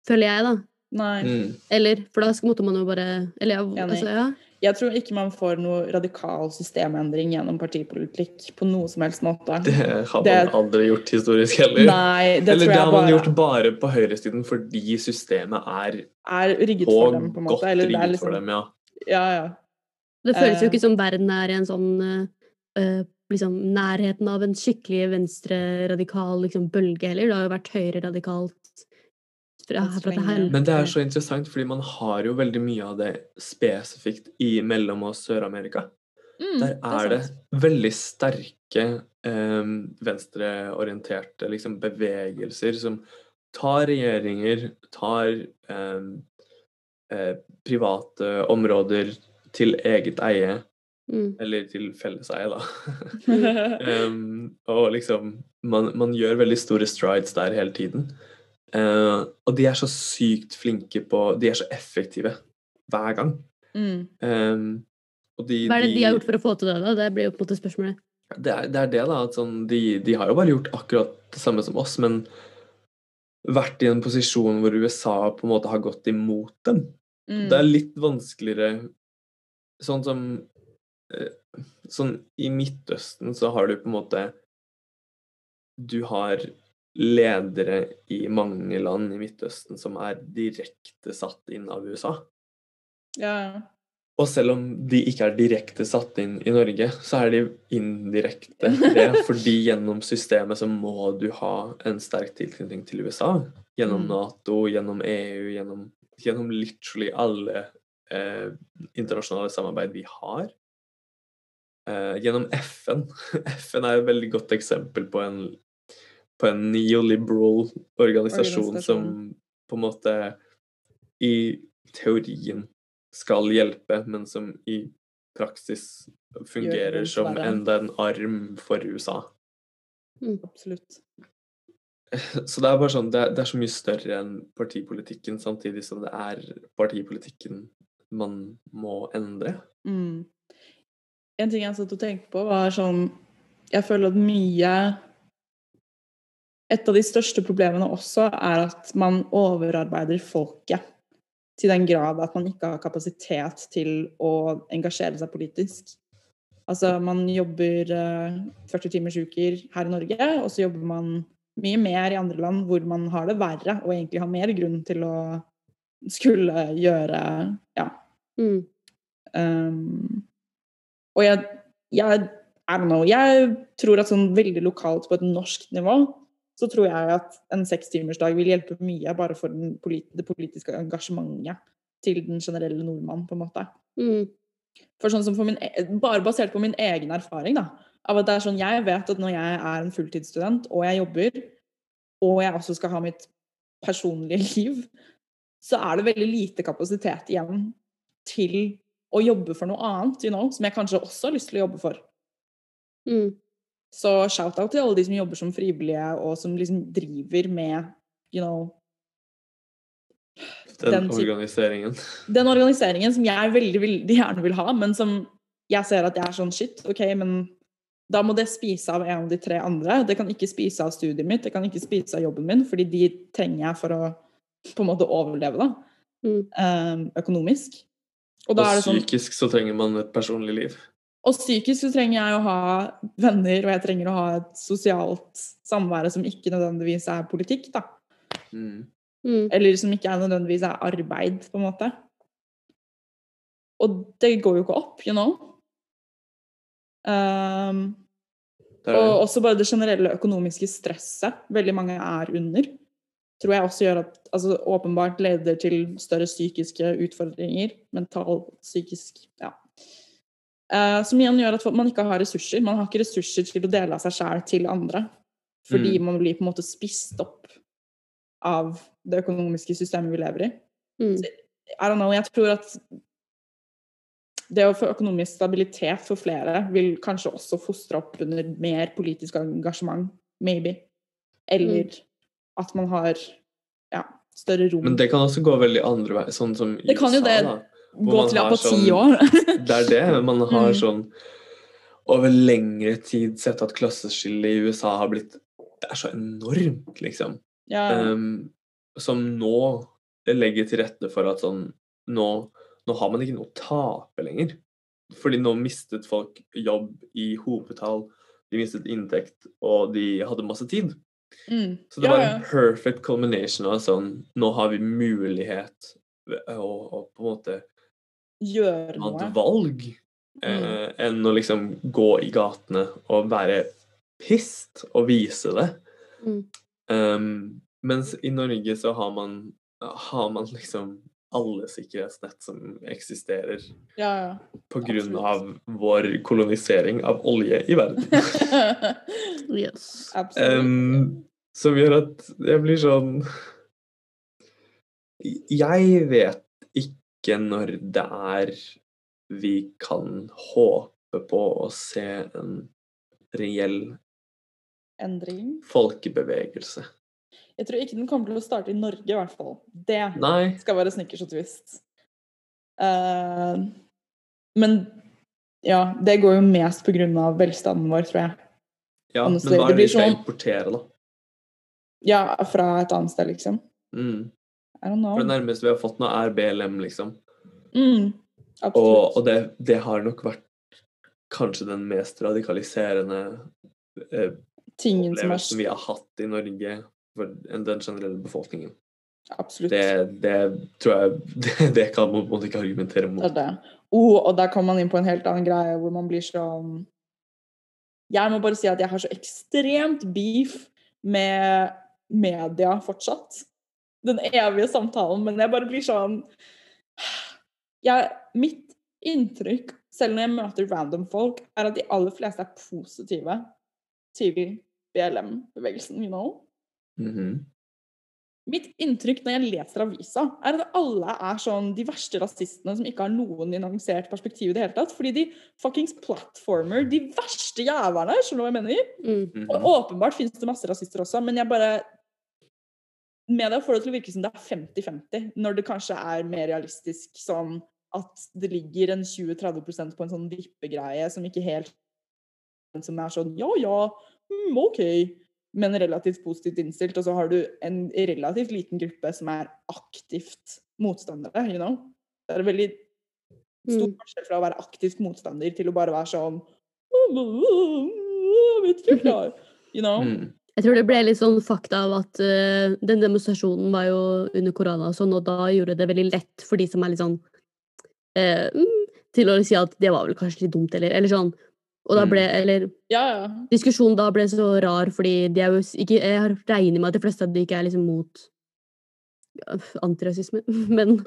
Føler jeg, da. Nei. Mm. Eller, for da måtte man jo bare Eller ja, altså, ja. Jeg tror ikke man får noe radikal systemendring gjennom partipolitikk på noe som helst måte. Det har man Det- aldri gjort historisk heller. Nei, det Eller tror det jeg har man bare gjort bare på høyresiden fordi systemet er er rigget på for dem, på en måte. Eller det er rigget liksom, for dem, ja. Ja, ja. Det føles jo Eh. ikke som verden er i en sånn eh, eh, liksom nærheten av en skikkelig venstre-radikal liksom, bølge heller. Det har jo vært høyre-radikalt fra fra det helvete. Men det er så interessant, fordi man har jo veldig mye av det spesifikt i Mellom- og Sør-Amerika. Mm, Der er det sant. veldig sterke eh, venstreorienterte liksom, bevegelser som tar regjeringer, tar eh, eh, private områder til eget eie, Mm. eller til felleseie, da. um, [LAUGHS] og liksom man, man gjør veldig store strides der hele tiden. Eh, og de er så sykt flinke på De er så effektive hver gang. Mm. Um, de, Hva er det de har gjort for å få til det? da? Det blir jo på en måte spørsmålet. det, er, det er det, da. At sånn, de, de har jo bare gjort akkurat det samme som oss, men vært i en posisjon hvor USA på en måte har gått imot dem. Mm. Det er litt vanskeligere Sånn som eh, Sånn i Midtøsten så har du på en måte Du har ledere i mange land i Midtøsten som er direkte satt inn av USA. Ja. Og selv om de ikke er direkte satt inn i Norge, så er de indirekte det. [LAUGHS] Fordi gjennom systemet så må du ha en sterk tilknytning til USA. Gjennom Mm. Nato, gjennom EU, gjennom, gjennom literally alle eh, internasjonale samarbeid vi har. Eh, gjennom FN. [LAUGHS] FN er et veldig godt eksempel på en, på en neoliberal organisasjon som på en måte i teorien skal hjelpe, men som i praksis fungerer som enda en arm for USA. Absolutt. [LAUGHS] Så det er bare sånn, det er, det er så mye større enn partipolitikken, samtidig som det er partipolitikken man må endre. Mm. En ting jeg satt og tenkte på, var sånn Jeg føler at mye Et av de største problemene også er at man overarbeider folket. Til den grad at man ikke har kapasitet til å engasjere seg politisk. Altså, man jobber eh, 40 timers uker her i Norge, og så jobber man mye mer i andre land hvor man har det verre, og egentlig har mer grunn til å skulle gjøre ja, Mm. Um, og jeg, jeg know. Jeg tror at sånn veldig lokalt på et norsk nivå, så tror jeg at en sekstimersdag vil hjelpe mye bare for den polit det politiske engasjementet til den generelle nordmann, på en måte. Mm. For sånn som for min, e- bare basert på min egen erfaring, da. Av at det er sånn, jeg vet at når jeg er en fulltidsstudent, og jeg jobber, og jeg også skal ha mitt personlige liv, så er det veldig lite kapasitet igjen til å jobbe for noe annet, you know, som jeg kanskje også har lyst til å jobbe for. Mm. Så shout-out til alle de som jobber som frivillige, og som liksom driver med, you know Den, Den organiseringen. Den organiseringen som jeg veldig, veldig gjerne vil ha, men som jeg ser at jeg er sånn shit, OK, men da må det spise av en av de tre andre. Det kan ikke spise av studiet mitt, det kan ikke spise av jobben min, fordi de trenger jeg for å på en måte overleve, da. Mm. eh, økonomisk. Og Og er det sånn psykisk så trenger man et personlig liv. Og psykisk så trenger jeg å ha venner, og jeg trenger å ha et sosialt samvære som ikke nødvendigvis er politikk, da. Mm. Mm. Eller som ikke er nødvendigvis er arbeid, på en måte. Og det går jo ikke opp, you know. Um, og også bare det generelle økonomiske stresset veldig mange er under, tror jeg også gjør at altså, åpenbart leder til større psykiske utfordringer. Mental, psykisk Ja. Eh, som igjen gjør at man ikke har ressurser. Man har ikke ressurser til å dele av seg sjæl til andre. Fordi man blir på en måte spist opp av det økonomiske systemet vi lever i. Mm. I don't know, jeg tror at det å få økonomisk stabilitet for flere vil kanskje også fostre opp under mer politisk engasjement, maybe. Eller at man har ja, større rom. Men det kan også gå veldig andre vei, sånn som i Det kan jo det. da. Gå til apati sånn- [LAUGHS] Det er det. Man har Mm. sånn over lengre tid sett at klasseskillet i USA har blitt Det er så enormt, liksom. ja. Um, som nå legger til rette for at sånn nå, nå har man ikke noe å tape lenger. Fordi nå mistet folk jobb i hopetall, de mistet inntekt, og de hadde masse tid. Mm. Så det ja, var en perfect culmination av sånn Nå har vi mulighet å, å på en måte Gjøre noe. et valg eh, enn å liksom gå i gatene og være pissed og vise det. Mm. Um, mens i Norge så har man, har man liksom alle sikkerhetsnett som eksisterer Ja, ja. på grunn av vår kolonisering av olje i verden. [LAUGHS] Yes. Um, som gjør at jeg blir sånn Jeg vet ikke når det er vi kan håpe på å se en reell Endring. folkebevegelse. Jeg tror ikke den kommer til å starte i Norge, i hvert fall. Det Nei. skal være snickers og twist. Uh, men ja, det går jo mest på grunn av velstanden vår, tror jeg. Ja, men hva er det vi skal sånn- importere, da? Ja, fra et annet sted, liksom. Mm. I don't know. For det nærmeste vi har fått nå, er BLM, liksom. Mm, Og, og det, det har nok vært kanskje den mest radikaliserende eh, Tingen som opplevelsen vi har hatt i Norge for den generelle befolkningen. Absolutt. Det, det tror jeg [LAUGHS] det, det kan man på en måte ikke argumentere Det mot. er det. Oh, og der kommer man inn på en helt annen greie, hvor man blir sånn Jeg må bare si at jeg har så ekstremt beef med media fortsatt. Den evige samtalen. Men jeg bare blir sånn jeg, Mitt inntrykk, selv når jeg møter random folk, er at de aller fleste er positive til BLM-bevegelsen, you know? Mhm. Mitt inntrykk når jeg leser avisa, er at alle er sånn de verste rasistene som ikke har noen nyansert perspektiv i det hele tatt. Fordi de fuckings platformer de verste jævlene, skjønner du hva jeg mener? Mm. Mhm. Og åpenbart finnes det masse rasister også, men jeg bare Media får det til å virke som det er 50-50, når det kanskje er mer realistisk sånn at det ligger en 20-30% på en sånn vippegreie som ikke helt Som er sånn ja, ja, mm, OK, men relativt positivt innstilt. Og så har du en relativt liten gruppe som er aktivt motstandere, you know. Det er en veldig stor Mm. forskjell fra å være aktivt motstander til å bare være sånn Jeg vet ikke helt, jeg. You know? Mm. Jeg tror det ble litt sånn fakta av at uh, den demonstrasjonen var jo under korona, og sånn, og da gjorde det veldig lett for de som er litt sånn mm, Til å si at det var vel kanskje litt dumt, eller, eller sånn. Og da Mm. ble Eller Ja, ja. diskusjonen da ble så rar, fordi de er jo ikke Jeg har- regner med at de fleste av de ikke er liksom mot antirasisme, [LAUGHS] men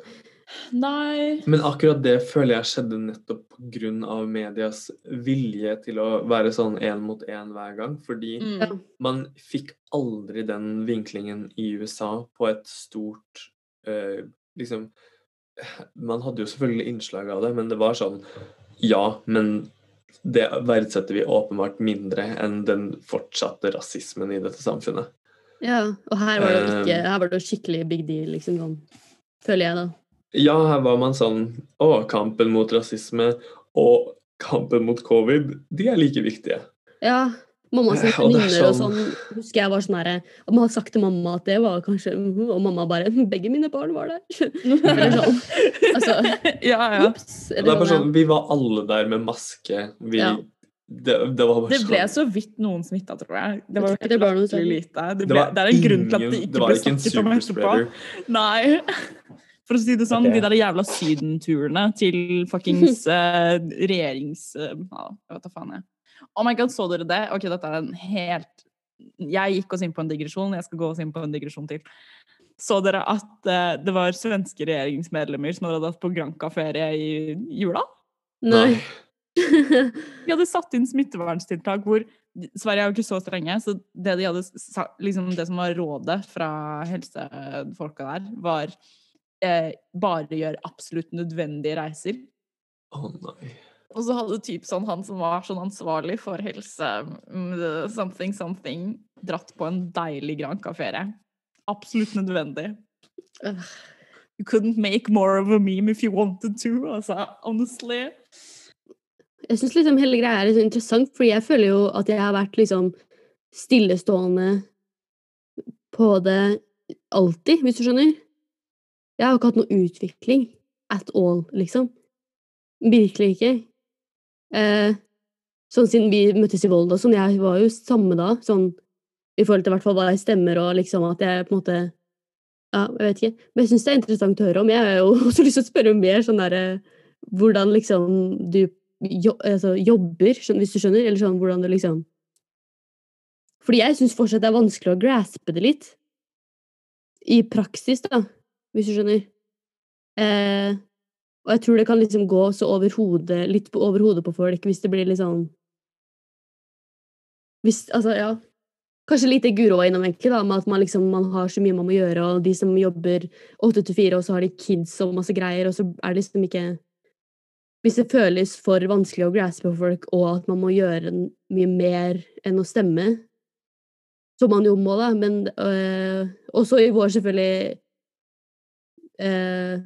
Nei Men akkurat det føler jeg skjedde nettopp pga. medias vilje til å være sånn én mot én hver gang. Fordi mm. Man fikk aldri den vinklingen i USA på et stort øh, liksom Man hadde jo selvfølgelig innslag av det, men det var sånn Ja, men det verdsetter vi åpenbart mindre enn den fortsatte rasismen i dette samfunnet. Ja, og her var det jo ikke Um, Her var det jo skikkelig big deal, liksom. Sånn, føler jeg, da. Ja, her var man sånn Å, kampen mot rasisme og kampen mot covid, de er like viktige. Ja. Mamma sine [LAUGHS] Og det sånn... og sånn- sånn, husker jeg var sånn herre Og man hadde sagt til mamma at det var kanskje Og mamma bare «Hm, Begge mine barn var der. [LAUGHS] Eller sånn. Altså, [LAUGHS] ja, ja. Ups, Eller det er bare sånn, sånn, Vi var alle der med maske. Vi, Ja. det, det var bare Det ble sånn så vidt noen smitta, tror jeg. Det var tror ikke det var noe latterlig sånn. lite. Det, Det ble, var det er en grunn til at det ikke det ble snakket om etterpå. Nei. For å si det sånn, okay. de der jævla sydenturene til fuckings uh, [LAUGHS] regjerings... Uh, jeg vet da faen, jeg. Oh my god, så dere det? Ok, dette er en helt Jeg gikk oss inn på en digresjon, jeg skal gå oss inn på en digresjon til. Så dere at uh, det var svenske regjeringsmedlemmer som hadde hatt på Granca-ferie i jula? Nei. [LAUGHS] De hadde satt inn smitteverntiltak hvor Sverige er jo ikke så strenge, så det, de hadde, sa- liksom det som var rådet fra helsefolka der, var eh, bare gjør absolutt nødvendige reiser. Å nei. Og så hadde typ sånn han som var sånn ansvarlig for helse, mm, something, something, dratt på en deilig Granca-ferie. Absolutt nødvendig. You couldn't make more of a meme if you wanted to, altså, honestly. Jeg syns liksom hele greia er sånn interessant, fordi jeg føler jo at jeg har vært liksom stillestående på det alltid, hvis du skjønner. Jeg har ikke hatt noe utvikling at all, liksom. Virkelig ikke. Eh, sånn siden vi møttes i Volda sånn, jeg var jo samme da, sånn i forhold til hvert fall hva jeg stemmer og liksom at jeg på en måte Ja, jeg vet ikke. Men jeg syns det er interessant å høre om. Jeg har jo [LAUGHS] også lyst til å spørre mer sånn derre hvordan liksom du jo, altså, jobber, hvis du skjønner, eller sånn hvordan du liksom Fordi jeg syns fortsatt det er vanskelig å graspe det litt. I praksis, da, hvis du skjønner. Eh, og jeg tror det kan liksom gå så over hodet, litt over hodet på folk hvis det blir litt sånn Hvis Altså, ja. Kanskje litt det Guro var innom, egentlig, da, med at man liksom man har så mye man må gjøre, og de som jobber åtte til fire, og så har de kids og masse greier, og så er det liksom ikke hvis det føles for vanskelig å graspe for folk, og at man må gjøre mye mer enn å stemme, som man jo må, da, men øh, også i vår, selvfølgelig øh,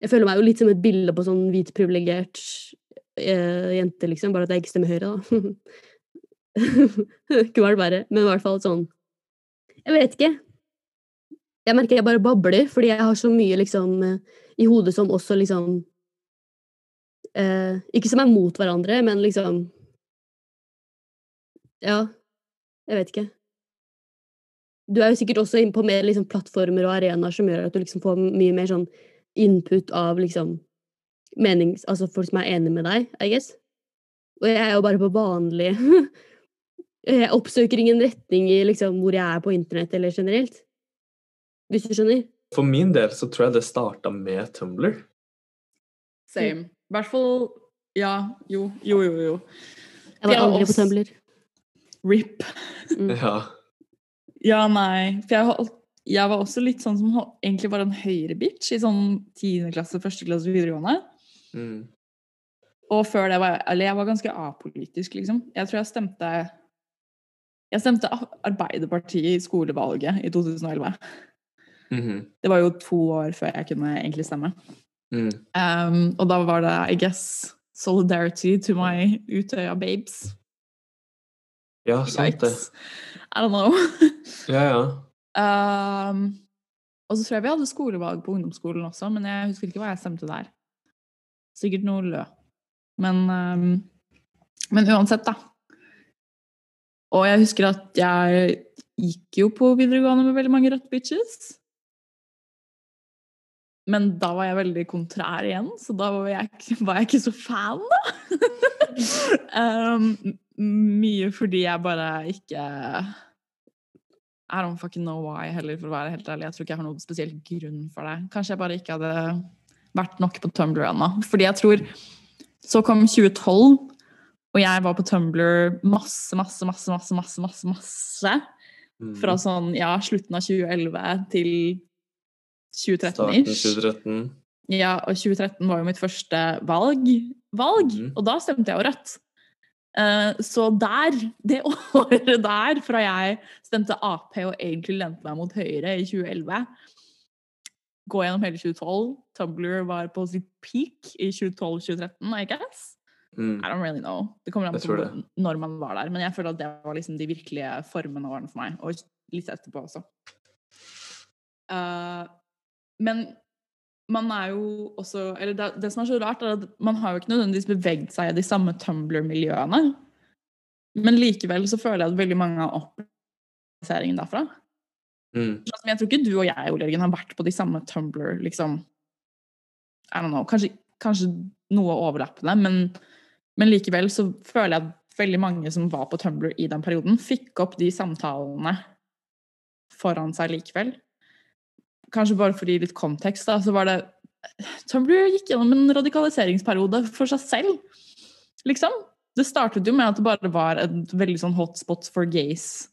Jeg føler meg jo litt som et bilde på sånn hvit, privilegert eh, jente, liksom, bare at jeg ikke stemmer Høyre, da. [LAUGHS] Kunne vært verre, men i hvert fall sånn Jeg vet ikke. Jeg merker jeg bare babler, fordi jeg har så mye liksom i hodet som også liksom eh, Ikke som er mot hverandre, men liksom Ja, jeg vet ikke. Du er jo sikkert også inne på mer liksom, plattformer og arenaer som gjør at du liksom får mye mer sånn input av liksom menings... Altså folk som er enig med deg, I guess. Og jeg er jo bare på vanlig Jeg [LAUGHS] oppsøker ingen retning i liksom hvor jeg er på internett eller generelt. Hvis du skjønner? For min del så tror jeg det starta med Tumblr. Same. I hvert fall Ja, jo, jo, jo. jo. Jeg var aldri på Tumblr. RIP. Mm. Ja. Ja, nei. For jeg, holdt, jeg var også litt sånn som egentlig var en høyre-bitch i sånn 10. klasse, 1. klasse videregående. Mm. Og før det var jeg Eller jeg var ganske apolitisk, liksom. Jeg tror jeg stemte Jeg stemte Arbeiderpartiet i skolevalget i 2011. Mhm. Det var jo to år før jeg kunne egentlig stemme. Mm. Um, og da var det, I guess, solidarity to my Utøya babes. Ja, sant det. I don't know. [LAUGHS] Ja, ja. Um, og så tror jeg vi hadde skolevalg på ungdomsskolen også, men jeg husker ikke hva jeg stemte der. Sikkert noe lø. Men, um, men uansett, da. Og jeg husker at jeg gikk jo på videregående med veldig mange rødt bitches. Men da var jeg veldig kontrær igjen, så da var jeg, var jeg ikke så fan, da. [LAUGHS] um, mye fordi jeg bare ikke I don't fucking know why heller, for å være helt ærlig. Jeg tror ikke jeg har noen spesiell grunn for det. Kanskje jeg bare ikke hadde vært nok på Tumblr ennå. Fordi jeg tror Så kom 2012, og jeg var på Tumblr masse, masse, masse, masse, masse, masse, masse. Mm. Fra sånn, ja, slutten av 2011 til 2013 Starten ish. 2013. Ja, og 2013 var jo mitt første valg, valg mm. og da stemte jeg jo rødt. Uh, så der, det [LAUGHS] året der, fra jeg stemte Ap og egentlig lente meg mot Høyre i 2011, gå gjennom hele 2012 Tumbler var på sitt peak i 2012-2013, I guess. Mm. I don't really know. Det kommer an på når man var der. Men jeg føler at det var liksom de virkelige formene årene for meg. Og litt etterpå også. Eh, men man er jo også Eller det, det som er så rart, er at man har jo ikke nødvendigvis beveget seg i de samme Tumblr-miljøene. Men likevel så føler jeg at veldig mange har opplevd derfra. Mm. Som Jeg tror ikke du og jeg Ole Jørgen, har vært på de samme Tumblr, liksom I don't know, Kanskje, kanskje noe overlappende, men, men likevel så føler jeg at veldig mange som var på Tumblr i den perioden, fikk opp de samtalene foran seg likevel. Kanskje bare for å gi litt kontekst, da, så var det Tumblr gikk gjennom en radikaliseringsperiode for seg selv, liksom. Det startet jo med at det bare var et veldig sånn hotspot for gays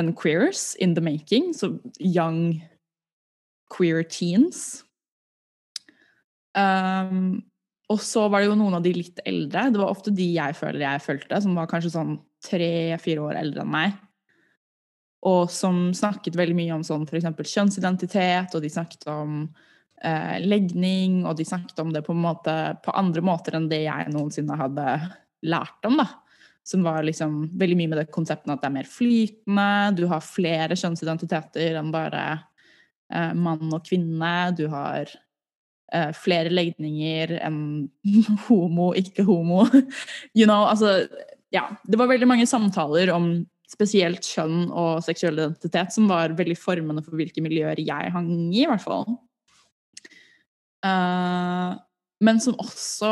and queers in the making. Så young queer teens. Um, og så var det jo noen av de litt eldre. Det var ofte de jeg føler jeg følte, som var kanskje sånn tre-fire år eldre enn meg. Og som snakket veldig mye om sånn f.eks. kjønnsidentitet, og de snakket om eh, legning, og de snakket om det på, måte, på andre måter enn det jeg noensinne hadde lært om, da. Som var liksom veldig mye med det konseptet at det er mer flytende, du har flere kjønnsidentiteter enn bare eh, mann og kvinne, du har eh, flere legninger enn [LAUGHS] homo, ikke homo. [LAUGHS] You know, altså Ja. Det var veldig mange samtaler om spesielt kjønn og seksuell identitet som var veldig formende for hvilke miljøer jeg hang i, i hvert fall. Uh, men som også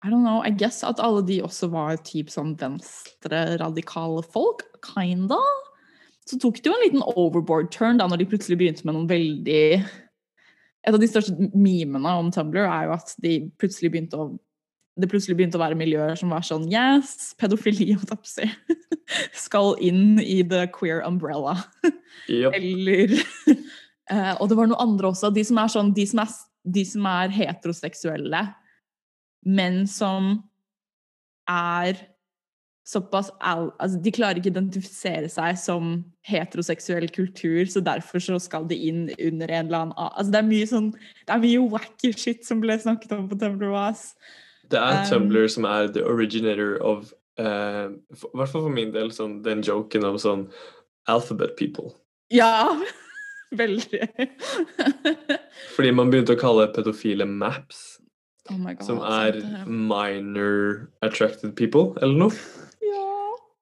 I don't know, I guess at alle de også var typ sånn venstre-radikale folk, kinda. Så tok det jo en liten overboard turn da når de plutselig begynte med noen veldig Et av de største memene om Tumblr er jo at de plutselig begynte å det plutselig begynte å være miljøer som var sånn Yes, pedofili og tapsi [LAUGHS] skal inn i the queer umbrella. Yep. Eller [LAUGHS] eh, Og det var noe andre også. De som er sånn De som er, de som er heteroseksuelle, men som er såpass al altså De klarer ikke å identifisere seg som heteroseksuell kultur, så derfor så skal de inn under en eller annen Altså Det er mye sånn Det er mye wacky shit som ble snakket om på Tumblr. Det er Um, Tumblr som er the originator of uh, for- I hvert fall for min del sånn, den joken om sånn alphabet people. Ja! [LAUGHS] Veldig. [LAUGHS] Fordi man begynte å kalle pedofile maps, oh my god. som er minor attracted people, eller noe. Ja.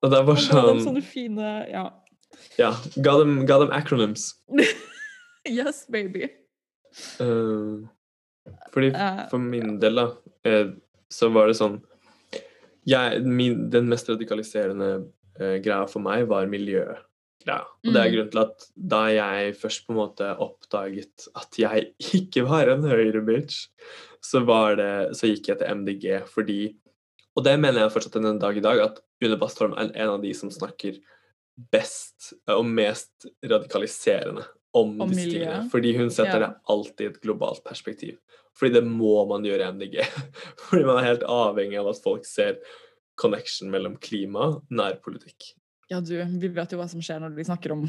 Og det Og bare ga dem sånn sånne fine Ja. Ja, ga dem, ga dem acronyms. [LAUGHS] Yes, baby. Uh, fordi Eh, for min del, da, eh, så var det sånn jeg, min, Den mest radikaliserende uh, greia for meg var miljøet. Ja. Og det er Mm. grunnen til at da jeg først på en måte oppdaget at jeg [LAUGHS] ikke var en høyre-bitch, så, var det, så gikk jeg til MDG fordi Og det mener jeg fortsatt en dag i dag, at Une Bastholm er en av de som snakker best og mest radikaliserende om, Om disse tingene. Fordi hun setter Ja. det alltid i et globalt perspektiv. Fordi det må man gjøre i MDG. [LAUGHS] Fordi man er helt avhengig av at folk ser connection mellom klima og nærpolitikk. Ja, du, vi vet jo hva som skjer når vi snakker om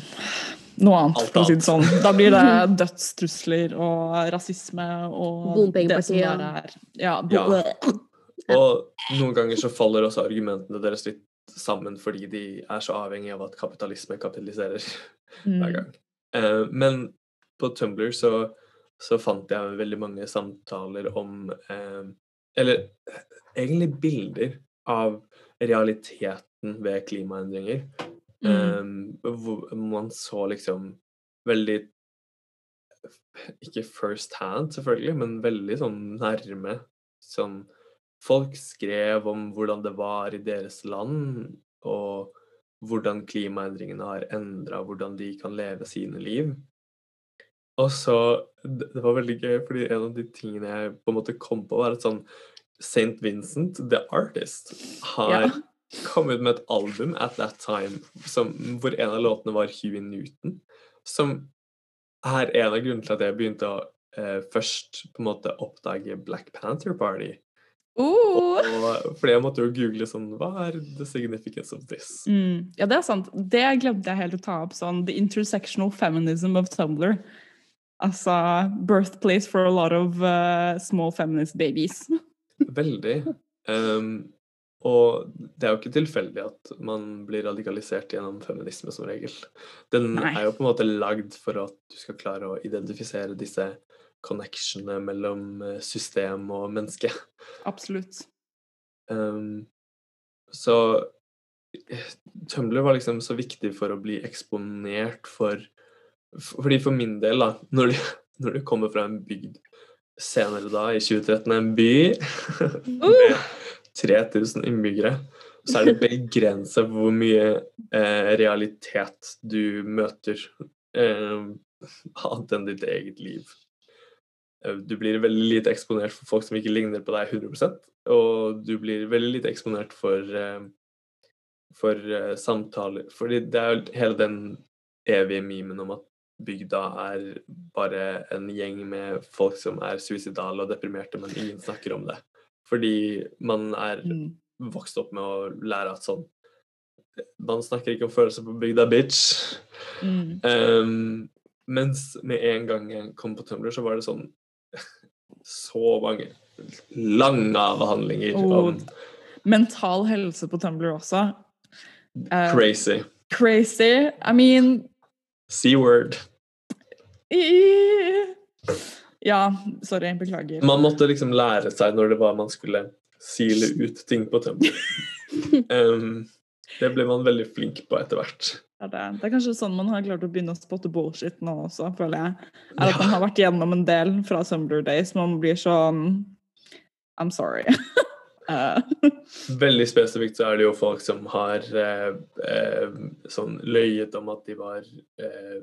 noe annet, for å si det sånn. Da blir det [LAUGHS] dødstrusler og rasisme og det som bare er Ja. Ja. Og noen ganger så faller også argumentene deres litt sammen fordi de er så avhengig av at kapitalisme kapitaliserer [LAUGHS] hver Mm. gang. Eh, men på Tumblr så, så fant jeg veldig mange samtaler om eh, Eller eh, egentlig bilder av realiteten ved klimaendringer. Mm. Eh, hvor man så liksom veldig Ikke first hand, selvfølgelig, men veldig sånn nærme. Sånn Folk skrev om hvordan det var i deres land, og hvordan klimaendringene har endra hvordan de kan leve sine liv. Og så Det var veldig gøy, fordi en av de tingene jeg på en måte kom på, var at sånn St. Vincent, The Artist, har Ja. kommet med et album at that time som, hvor en av låtene var Huey Newton, som er en av grunnene til at jeg begynte å eh, først på en måte oppdage Black Panther Party. Oh. Og, fordi jeg måtte jo google sånn Hva er the significance of this? Mm. Ja, det er sant. Det glemte jeg helt å ta opp. sånn The intersectional feminism of Tumblr. Altså birthplace for a lot of uh, small feminist babies. Veldig. Um, og det er jo ikke tilfeldig at man blir radikalisert gjennom feminisme som regel. Den Nei. er jo på en måte lagd for at du skal klare å identifisere disse connectionene mellom eh, system og menneske. Absolutt. Um, så Tumblr var liksom så viktig for å bli eksponert for Fordi for min del, da, når du, [LAUGHS] når du kommer fra en bygd senere da, i 2013, en by [LAUGHS] med 3000 innbyggere, så er det [LAUGHS] begrensa hvor mye eh, realitet du møter eh, annet enn ditt eget liv. Eh, Du blir veldig lite eksponert for folk som ikke ligner på deg 100% og du blir veldig lite eksponert for, eh, for eh, samtaler. Fordi det er jo hele den evige memen om at bygda er bare en gjeng med folk som er suicidale og deprimerte, men ingen snakker om det. Fordi man er Mm. vokst opp med å lære at sånn Man snakker ikke om følelser på bygda, bitch. Mm. Um, mens med en gang jeg kom på Tumblr, så var det sånn Så mange lange avhandlinger Oh, om Mental helse på Tumblr også. Uh, crazy. Crazy. I mean C-word. Ja, sorry. Beklager. Man måtte liksom lære seg når det var man skulle sile ut ting på Tumblr. [LAUGHS] Um, det ble man veldig flink på etter hvert. Det er, det. det er kanskje sånn man har klart å begynne å spotte bullshit nå også, føler jeg. Er at Ja. man har vært gjennom en del fra Tumblr Days. Man blir sånn I'm sorry. [LAUGHS] Eh, Veldig spesifikt så er det jo folk som har eh, eh, sånn løyet om at de var eh,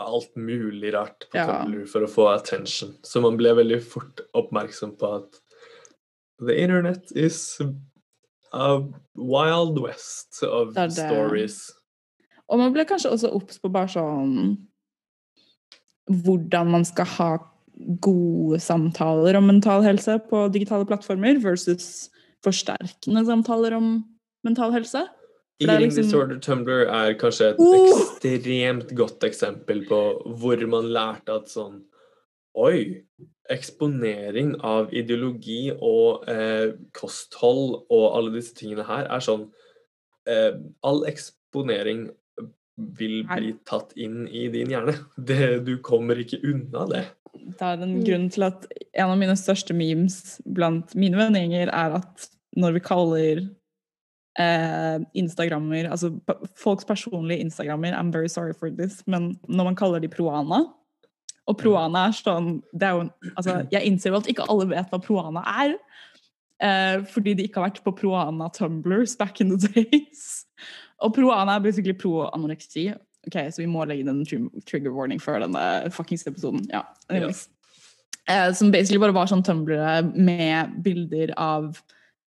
alt mulig rart på Ja. Tumblr for å få attention. Så man ble veldig fort oppmerksom på at the internet is a wild west of Det det. stories. og man ble kanskje også obs på bare sånn Hvordan man skal ha gode samtaler om mental helse på digitale plattformer versus forsterkende samtaler om mental helse. Eating liksom- disorder Tumblr er kanskje et oh! ekstremt godt eksempel på hvor man lærte at sånn Oi! Eksponering av ideologi og eh, kosthold og alle disse tingene her er sånn eh, All eksponering vil bli tatt inn i din hjerne. [LAUGHS] Det, du kommer ikke unna det. Det er en Mm. grunn til at en av mine største memes blant mine venninner er at når vi kaller eh, Instagrammer, altså folks personlige Instagrammer, I'm very sorry for this, men når man kaller de Proana Og Proana er sånn det er jo, altså, [CLEARS THROAT] Jeg innser jo at ikke alle vet hva Proana er. Eh, fordi de ikke har vært på Proana Tumblers back in the [LAUGHS] days. Og Proana er basically pro-anoreksi. Ok, Så vi må legge inn en trigger warning før denne fuckings episoden. Ja, yes. Eh, som basically bare var sånn tumblere med bilder av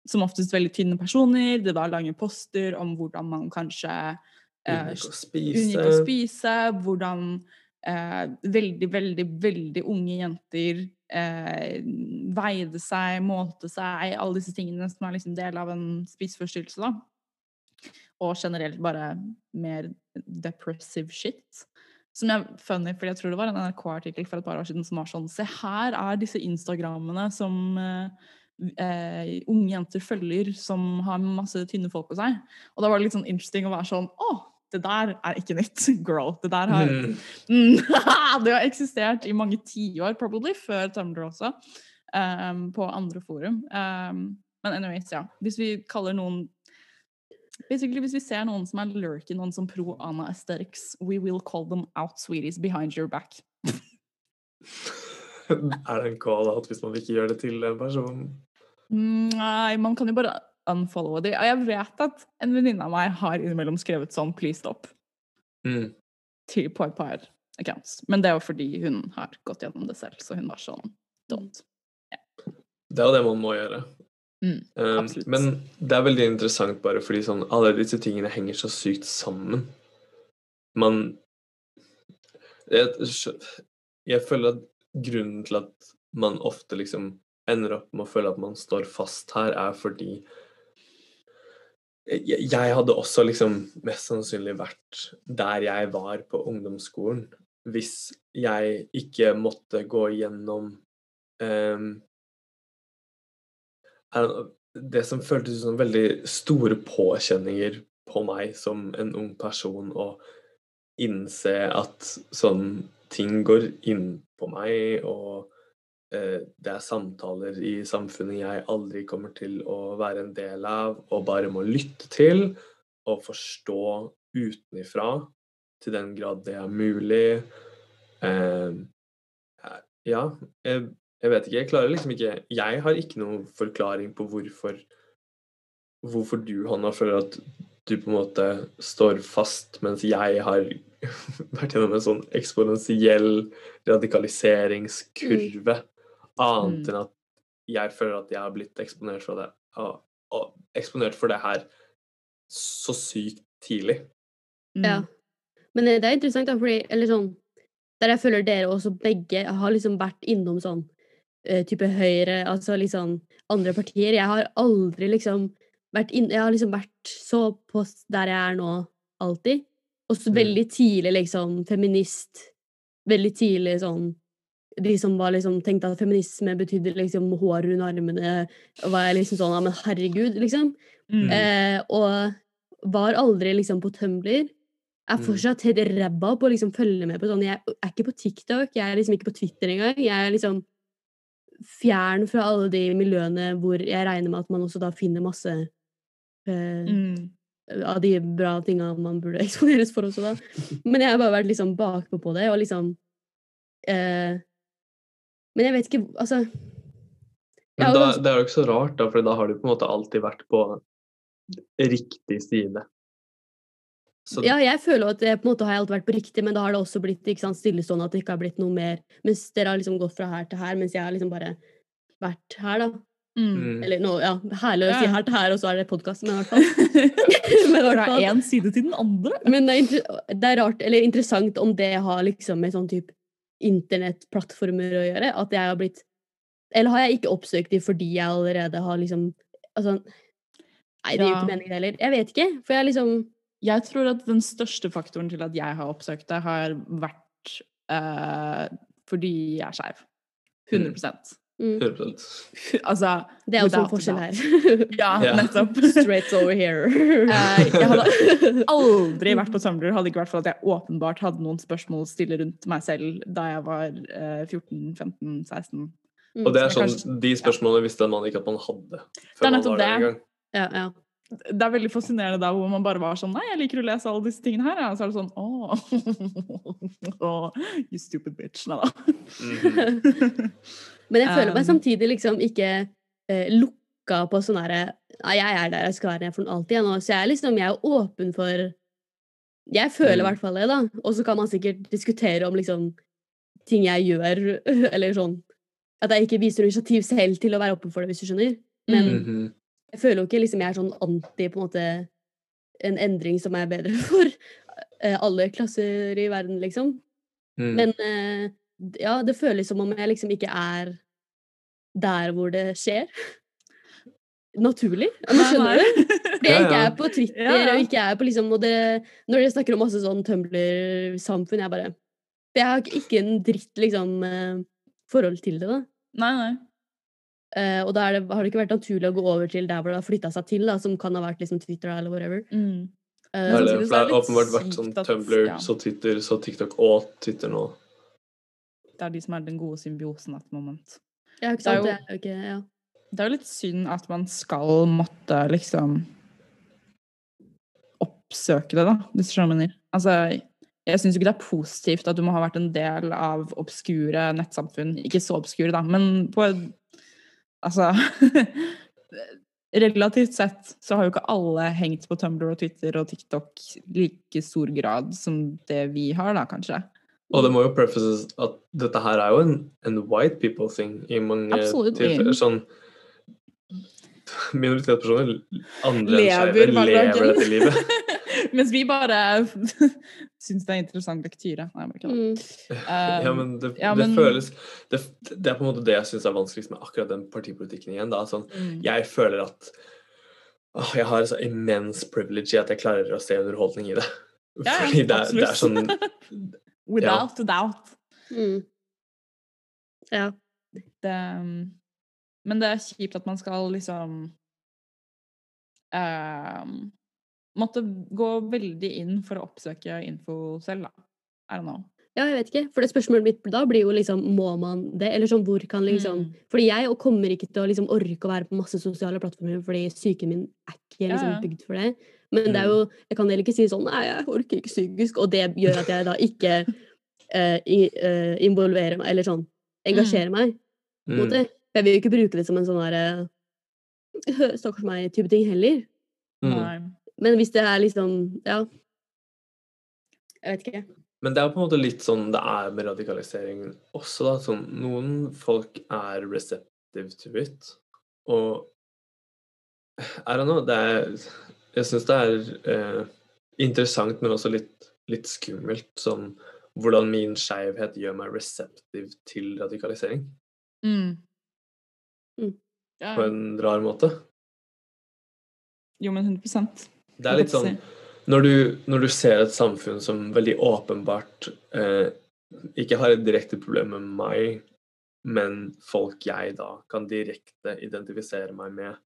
som oftest veldig tynne personer. Det var lange poster om hvordan man kanskje eh, Unngikk å unngikk spise. å spise, hvordan veldig, veldig, veldig unge jenter eh, veide seg, målte seg, alle disse tingene som er liksom del av en spiseforstyrrelse, da. Og generelt bare mer depressive shit. Som jeg funny, fordi jeg tror det var en NRK-artikkel for et par år siden som var sånn Se her er disse Instagrammene som eh, eh, unge jenter følger, som har masse tynne folk på seg. Og da var det litt sånn interesting å være sånn Å, det der er ikke nytt, [LAUGHS] girl. Det der har Mm. [LAUGHS] Det har eksistert i mange tiår, probably, før Tumblr også, um, på andre forum. Um, men anyways, ja. Hvis vi kaller noen Basically, hvis vi ser noen som er lurking, noen som pro-Ana aesthetics, we will call them out sweeties behind your back. [LAUGHS] er det en call-out hvis man ikke gjør det til en person? Nei, man kan jo bare unfollowe de. Og jeg vet at en venninne av meg har innimellom skrevet sånn 'please stop' Mm. til, på et par accounts. Men det er jo fordi hun har gått gjennom det selv, så hun var sånn don't. Det er jo det man må gjøre. Mm, Um, men det er veldig interessant bare fordi sånn, alle disse tingene henger så sykt sammen. Man jeg, jeg føler at grunnen til at man ofte liksom ender opp med å føle at man står fast her, er fordi jeg, hadde også liksom mest sannsynlig vært der jeg var på ungdomsskolen, hvis jeg ikke måtte gå gjennom er- det som føltes som veldig store påkjenninger på meg som en ung person, å innse at sånn ting går inn på meg, og det er samtaler i samfunnet jeg aldri kommer til å være en del av, og bare må lytte til og forstå utenifra, til den grad det er mulig. Eh, ja, jeg, jeg vet ikke. Jeg klarer liksom ikke Jeg har ikke noen forklaring på hvorfor Hvorfor du, Hanna, føler at du på en måte står fast, mens jeg har [LAUGHS] vært gjennom en sånn eksponentiell radikaliseringskurve. Annet Mm. enn at jeg føler at jeg har blitt eksponert for det, og, og eksponert for det her så sykt tidlig. Mm. Ja. Men det det er interessant, da, fordi eller sånn, Der jeg føler dere også begge har liksom vært innom sånn eh, type Høyre, altså liksom andre partier. Jeg har aldri liksom vært inn, Jeg har liksom vært så på der jeg er nå, alltid. Og så Mm. veldig tidlig liksom feminist. Veldig tidlig sånn De som var liksom tenkte at feminisme betydde liksom hår rundt armene. Var liksom sånn Ja, men herregud, liksom. Mm. Eh, og var aldri liksom på Tumblr. Er Mm. fortsatt helt ræva på å liksom følge med på sånn Jeg er ikke på TikTok, jeg er liksom ikke på Twitter engang. Jeg er liksom fjern fra alle de miljøene hvor jeg regner med at man også da finner masse eh, Mm. av de bra tinga man burde [LAUGHS] eksponeres for også, da. Men jeg har bare vært liksom bakpå på det, og liksom eh, Men jeg vet ikke Altså Men da, det er jo ikke så rart, da, for da har du på en måte alltid vært på riktig side. Så Ja, jeg føler at det, på en måte har jeg alltid vært på riktig, men da har det også blitt ikke sant, stillestående at det ikke har blitt noe mer. Mens dere har liksom gått fra her til her, mens jeg har liksom bare vært her, da. Mm. Eller nå, ja, herlig å si her til her, og så er det podkast, men i hvert fall. [LAUGHS] [LAUGHS] men, hvert Fra fall. én side til den andre. men det, er inter det er rart, eller interessant om det har liksom med sånn type internettplattformer å gjøre, at jeg har blitt Eller har jeg ikke oppsøkt de fordi jeg allerede har liksom Altså Nei, det gir jo ikke mening, det heller. Jeg vet ikke, for jeg liksom Jeg tror at den største faktoren til at jeg har oppsøkt det, har vært uh, fordi jeg er skeiv. 100 mm, 100 [LAUGHS] Altså Det er jo en forskjell her. [LAUGHS] Ja, Ja. nettopp. [LAUGHS] Straight over here. Eh, jeg hadde aldri vært på Tumblr hadde ikke vært for at jeg åpenbart hadde noen spørsmål å stille rundt meg selv da jeg var eh, 14, 15, 16. Mm. Og det er sånn, kanskje- de spørsmålene visste man ikke at man hadde. Det er Før man nettopp var det. Ja, ja. Det er veldig fascinerende da hvor man bare var sånn Nei, jeg liker å lese alle disse tingene her. Og så er det sånn Åh, oh, you stupid bitch. Nei da. Mhm. Men jeg føler meg Um, samtidig liksom ikke eh, lukka på sånn herre Nei, jeg er der jeg skal være for alltid, jeg nå. Så jeg er liksom jeg er åpen for Jeg føler i Mm. hvert fall det, da. Og så kan man sikkert diskutere om liksom ting jeg gjør, [LAUGHS] eller sånn At jeg ikke viser initiativ selv til å være åpen for det, hvis du skjønner. Men Mm. -hmm. jeg føler jo ikke liksom jeg er sånn anti på en måte en endring som er bedre [LAUGHS] for eh, alle klasser i verden, liksom. Mm. Men eh, ja, det føles som om jeg liksom ikke er der hvor det skjer. Naturlig. Ja, men skjønner du? [LAUGHS] Fordi jeg ikke er på Twitter Ja, ja. og ikke er på liksom og det, Når dere snakker om masse sånn Tumblr-samfunn, jeg bare jeg har ikke- en dritt liksom eh, forhold til det, da. Nei, nei. Uh, og da er det, har det ikke vært naturlig å gå over til der hvor det har flytta seg til, da, som kan ha vært liksom Twitter eller whatever. Mm. Uh, er det, har åpenbart vært sånn Tumblr, ja. så Twitter, så TikTok og Twitter nå. Det er de som er den gode symbiosen at moment. ja, ikke det sant? Det er jo ikke, ja. Det er jo litt synd at man skal måtte liksom oppsøke det, da, hvis du skjønner hva jeg mener. Altså, jeg syns ikke det er positivt at du må ha vært en del av obskure nettsamfunn. Ikke så obskure, da, men på Altså [LAUGHS] Relativt sett så har jo ikke alle hengt på Tumblr og Twitter og TikTok like stor grad som det vi har, da, kanskje. Og det må jo prefaces at dette her er jo en, en white people thing i mange Absolutely. tilfeller. Sånn minoritetspersoner, andre enn Lever skeive, lever dette livet. [LAUGHS] Mens vi bare [LAUGHS] syns det er interessant lektyre. Nei, jeg ikke det. Mm. Ja, Um, men det, ja, det føles det, det er på en måte det jeg syns er vanskeligst med akkurat den partipolitikken igjen. Da. Sånn, mm. jeg føler at å, jeg har så immens privilege i at jeg klarer å se underholdning i det. Ja, ja, Fordi det, det er sånn [LAUGHS] Without a doubt. Mm. Ja. Det, um, men det er kjipt at man skal liksom um, Måtte gå veldig inn for å oppsøke info selv, da. I don't know. Ja, jeg vet ikke. For det spørsmålet mitt da blir jo liksom Må man det? Eller sånn hvor kan liksom Mm. Fordi jeg kommer ikke til å liksom orke å være på masse sosiale plattformer fordi psyken min er ikke liksom ja. bygd for det. Men det er Mm. jo Jeg kan heller ikke si sånn Nei, jeg orker ikke psykisk. Og det gjør at jeg da ikke uh, eh, involverer meg, eller sånn engasjerer meg. på en mm, måte. Jeg vil jo ikke bruke det som en sånn derre Stakkars meg-type ting heller. mm. Men hvis det er liksom Ja. Jeg vet ikke. Men det er på en måte litt sånn det er med radikalisering også, da. Sånn, noen folk er receptive to it, og I don't know, det er Jeg syns det er eh, interessant, men også litt, litt skummelt, sånn hvordan min skeivhet gjør meg receptive til radikalisering. Mm. Mm. Ja, På en rar måte. jo, men 100% Det er litt sånn når du, når du ser et samfunn som veldig åpenbart eh, ikke har et direkte problem med meg, men folk jeg da kan direkte identifisere meg med,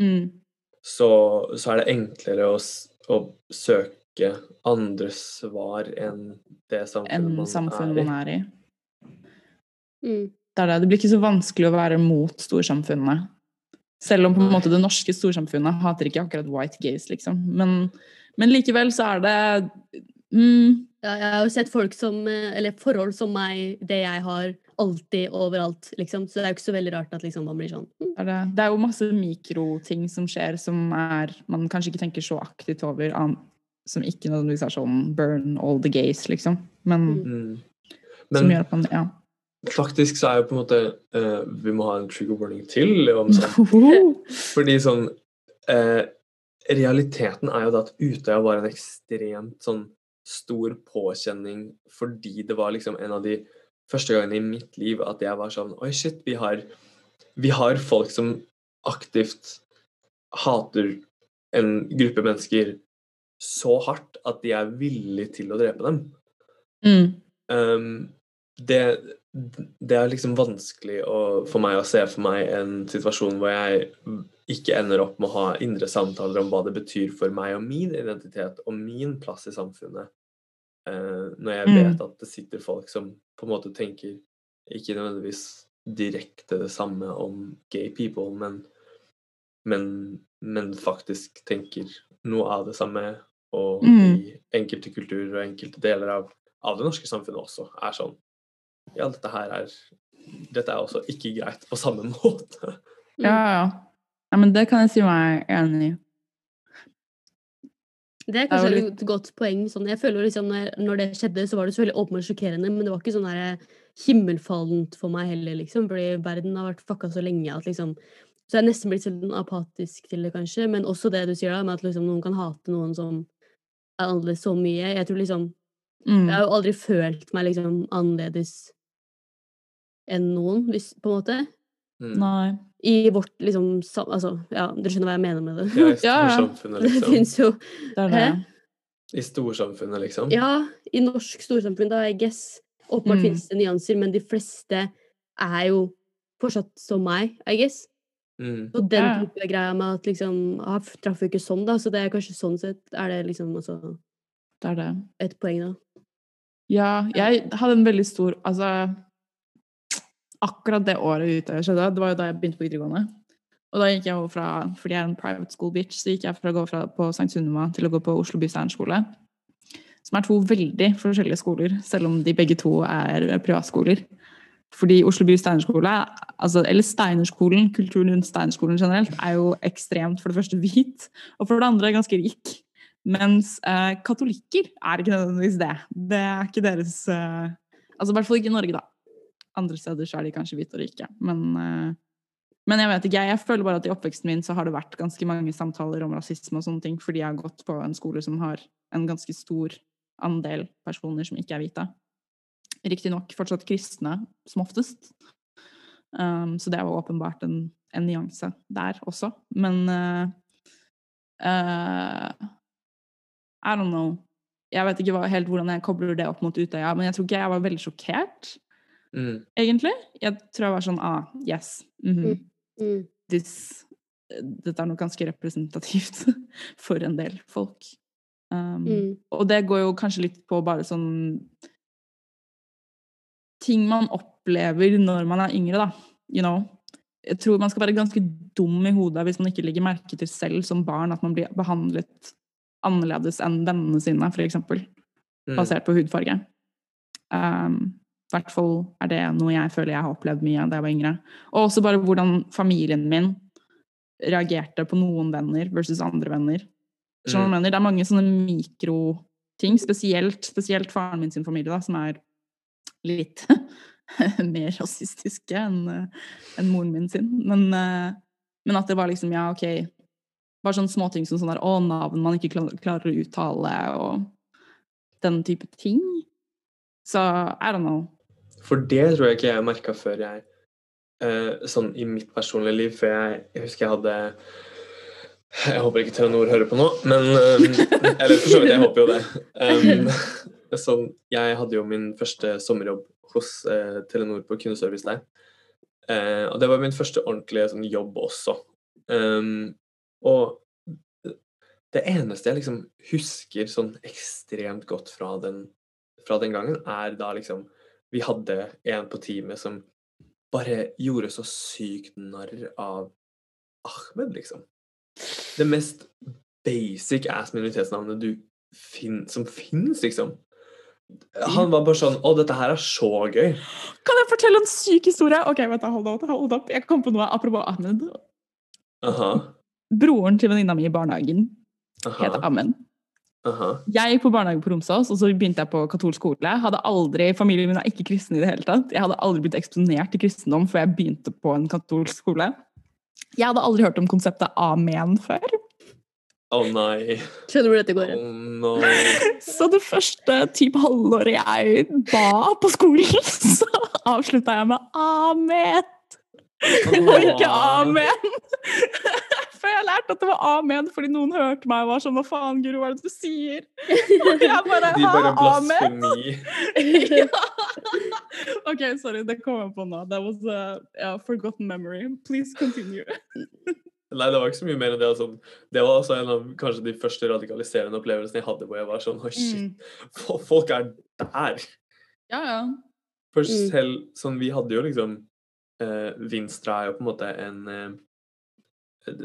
mm. så, så er det enklere å, å søke andre svar enn det samfunnet enn man samfunnet er i. man er i. Mm. Det, er det. det blir ikke så vanskelig å være mot storsamfunnet. Selv om på en måte det norske storsamfunnet hater ikke akkurat white gays, liksom. Men, men likevel så er det mm, Ja, jeg har jo sett folk som Eller forhold som meg, det jeg har, alltid overalt, liksom. Så det er jo ikke så veldig rart at liksom man blir sånn mm. er det, det er jo masse mikroting som skjer som er man kanskje ikke tenker så aktivt over, an- som ikke nødvendigvis er sånn burn all the gays, liksom. Men Mm. som gjør at man Ja. faktisk så er jo på en måte uh, Vi må ha en trigger warning til om sånn [LAUGHS] Fordi sånn eh, Realiteten er jo da at Utøya var en ekstremt sånn stor påkjenning fordi det var liksom en av de første gangene i mitt liv at jeg var sånn Oi, shit, vi har, vi har folk som aktivt hater en gruppe mennesker så hardt at de er villige til å drepe dem. Mm. Um, det, det er liksom vanskelig å, for meg å se for meg en situasjon hvor jeg ikke ender opp med å ha indre samtaler om hva det betyr for meg og min identitet og min plass i samfunnet. eh, når jeg Mm. vet at det sitter folk som på en måte tenker ikke nødvendigvis direkte det samme om gay people, men, men, men faktisk tenker noe av det samme, og Mm. i enkelte kulturer og enkelte deler av, av det norske samfunnet også er sånn Ja, dette her er Dette er også ikke greit på samme [LAUGHS] måte. Ja, ja. Ja, men det kan jeg si meg enig i. Det er Det kanskje et godt poeng. Sånn, jeg føler liksom når, når det skjedde, så var det så veldig åpenbart sjokkerende, men det var ikke sånn der himmelfallent for meg heller, liksom. Fordi verden har vært fucka så lenge at liksom Så jeg er nesten blitt sånn apatisk til det, kanskje. Men også det du sier da, med at liksom noen kan hate noen som er annerledes så mye. Jeg tror liksom Mm. Jeg har jo aldri følt meg liksom annerledes enn noen, hvis, på en måte. Mm. Nei. I vårt liksom sam- Altså, ja, dere skjønner hva jeg mener med det. Ja, i [LAUGHS] storsamfunnet, liksom. det liksom. fins jo Det er det. I storsamfunnet, liksom. Ja, i norsk storsamfunn, da, I guess. Åpenbart Mm. finnes det nyanser, men de fleste er jo fortsatt som meg, I guess. Mm. Og den type greia med at liksom ah, traff jo ikke sånn, da, så det er kanskje sånn sett er det liksom også Det er det. et poeng, da. Ja, jeg hadde en veldig stor Altså Akkurat det året Utøya skjedde, det var jo da jeg begynte på videregående. Og da gikk jeg jo fra Fordi jeg er en private school bitch, så gikk jeg fra å gå fra på St. Sunniva til å gå på Oslo by skole. Som er to veldig forskjellige skoler, selv om de begge to er privatskoler. Fordi Oslo by Steinerskole, altså, eller Steinerskolen, kulturen rundt Steinerskolen generelt, er jo ekstremt for det første hvit, og for det andre ganske rik. Mens eh, katolikker er ikke nødvendigvis det. Det er ikke deres eh, Altså i hvert fall ikke i Norge, da. Andre steder så er de kanskje hvite og rike. Men, eh, Men jeg vet ikke, jeg, føler bare at i oppveksten min så har det vært ganske mange samtaler om rasisme og sånne ting, fordi jeg har gått på en skole som har en ganske stor andel personer som ikke er hvite. Riktignok fortsatt kristne, som oftest. Um, så det var åpenbart en, en nyanse der også. Men uh, uh, I don't know. Jeg vet ikke hva, helt hvordan jeg kobler det opp mot Utøya, men jeg tror ikke jeg var veldig sjokkert, Mm. egentlig. Jeg tror jeg var sånn ah, yes. mhm, Mm. this, Dette er nok ganske representativt [LAUGHS] for en del folk. Um, Mm. Og det går jo kanskje litt på bare sånn Ting man opplever når man er yngre, da. You know. Jeg tror man skal være ganske dum i hodet hvis man ikke legger merke til selv som barn at man blir behandlet annerledes enn vennene sine, eksempel. Mm. Basert på hudfarge. Um, I hvert fall er det noe jeg føler jeg har opplevd mye da jeg var yngre. Og også bare hvordan familien min reagerte på noen venner versus andre venner. Mm. mener? Det er mange sånne mikroting, spesielt, spesielt faren min sin familie, da, som er litt [LAUGHS] mer rasistiske enn en moren min sin. Men, eh, men at det var liksom, ja, ok Bare sånne småting som sånn der, å, navn man ikke klarer å uttale, og den type ting. Så I don't know. For det tror jeg ikke jeg merka før jeg uh, Sånn i mitt personlige liv, for jeg, jeg husker jeg hadde Jeg håper ikke Telenor hører på nå, men um, Eller for så vidt, jeg håper jo det. Um, så jeg hadde jo min første sommerjobb hos uh, Telenor på kundeservice der. Uh, og det var min første ordentlige sånn, jobb også. Um, og det eneste jeg liksom husker sånn ekstremt godt fra den, fra den gangen, er da liksom vi hadde en på teamet som bare gjorde så sykt narr av Ahmed, liksom. Det mest basic ass minoritetsnavnet du fin som fins, liksom. Han var bare sånn Å, dette her er så gøy. Kan jeg fortelle en syk historie? Ok, vent da, hold hold opp. Jeg kom på noe apropos Ahmed. Aha. Broren til venninna mi i barnehagen heter Aha. Aha. Jeg gikk på barnehage på Romsås, og så begynte jeg på katolsk skole. Hadde aldri, Familien min er ikke kristen i det hele tatt. Jeg hadde aldri blitt eksponert til kristendom før jeg begynte på en katolsk skole. Jeg hadde aldri hørt om konseptet amen før. Å nei. Skjønner du hvor dette går? hen? nei. [LAUGHS] Så det første typ halvåret jeg ba på skolen, [LAUGHS] så avslutta jeg med amen. Og ikke amen. [LAUGHS] For jeg lærte at det var amen fordi noen hørte meg og var sånn Hva faen, Guro, hva er det du sier? Og jeg bare De bare «Hæ, amen. blasfemi. [LAUGHS] ja. OK, sorry, det kom jeg på nå. That was a yeah, forgotten memory. Please continue. [LAUGHS] Nei, det var ikke så mye mer enn det. Altså. Det var også en av kanskje de første radikaliserende opplevelsene jeg hadde hvor jeg var sånn Å, shit, fo- folk er der! Ja, ja. For Mm. selv sånn Vi hadde jo liksom Vinstra er jo på en måte en eh,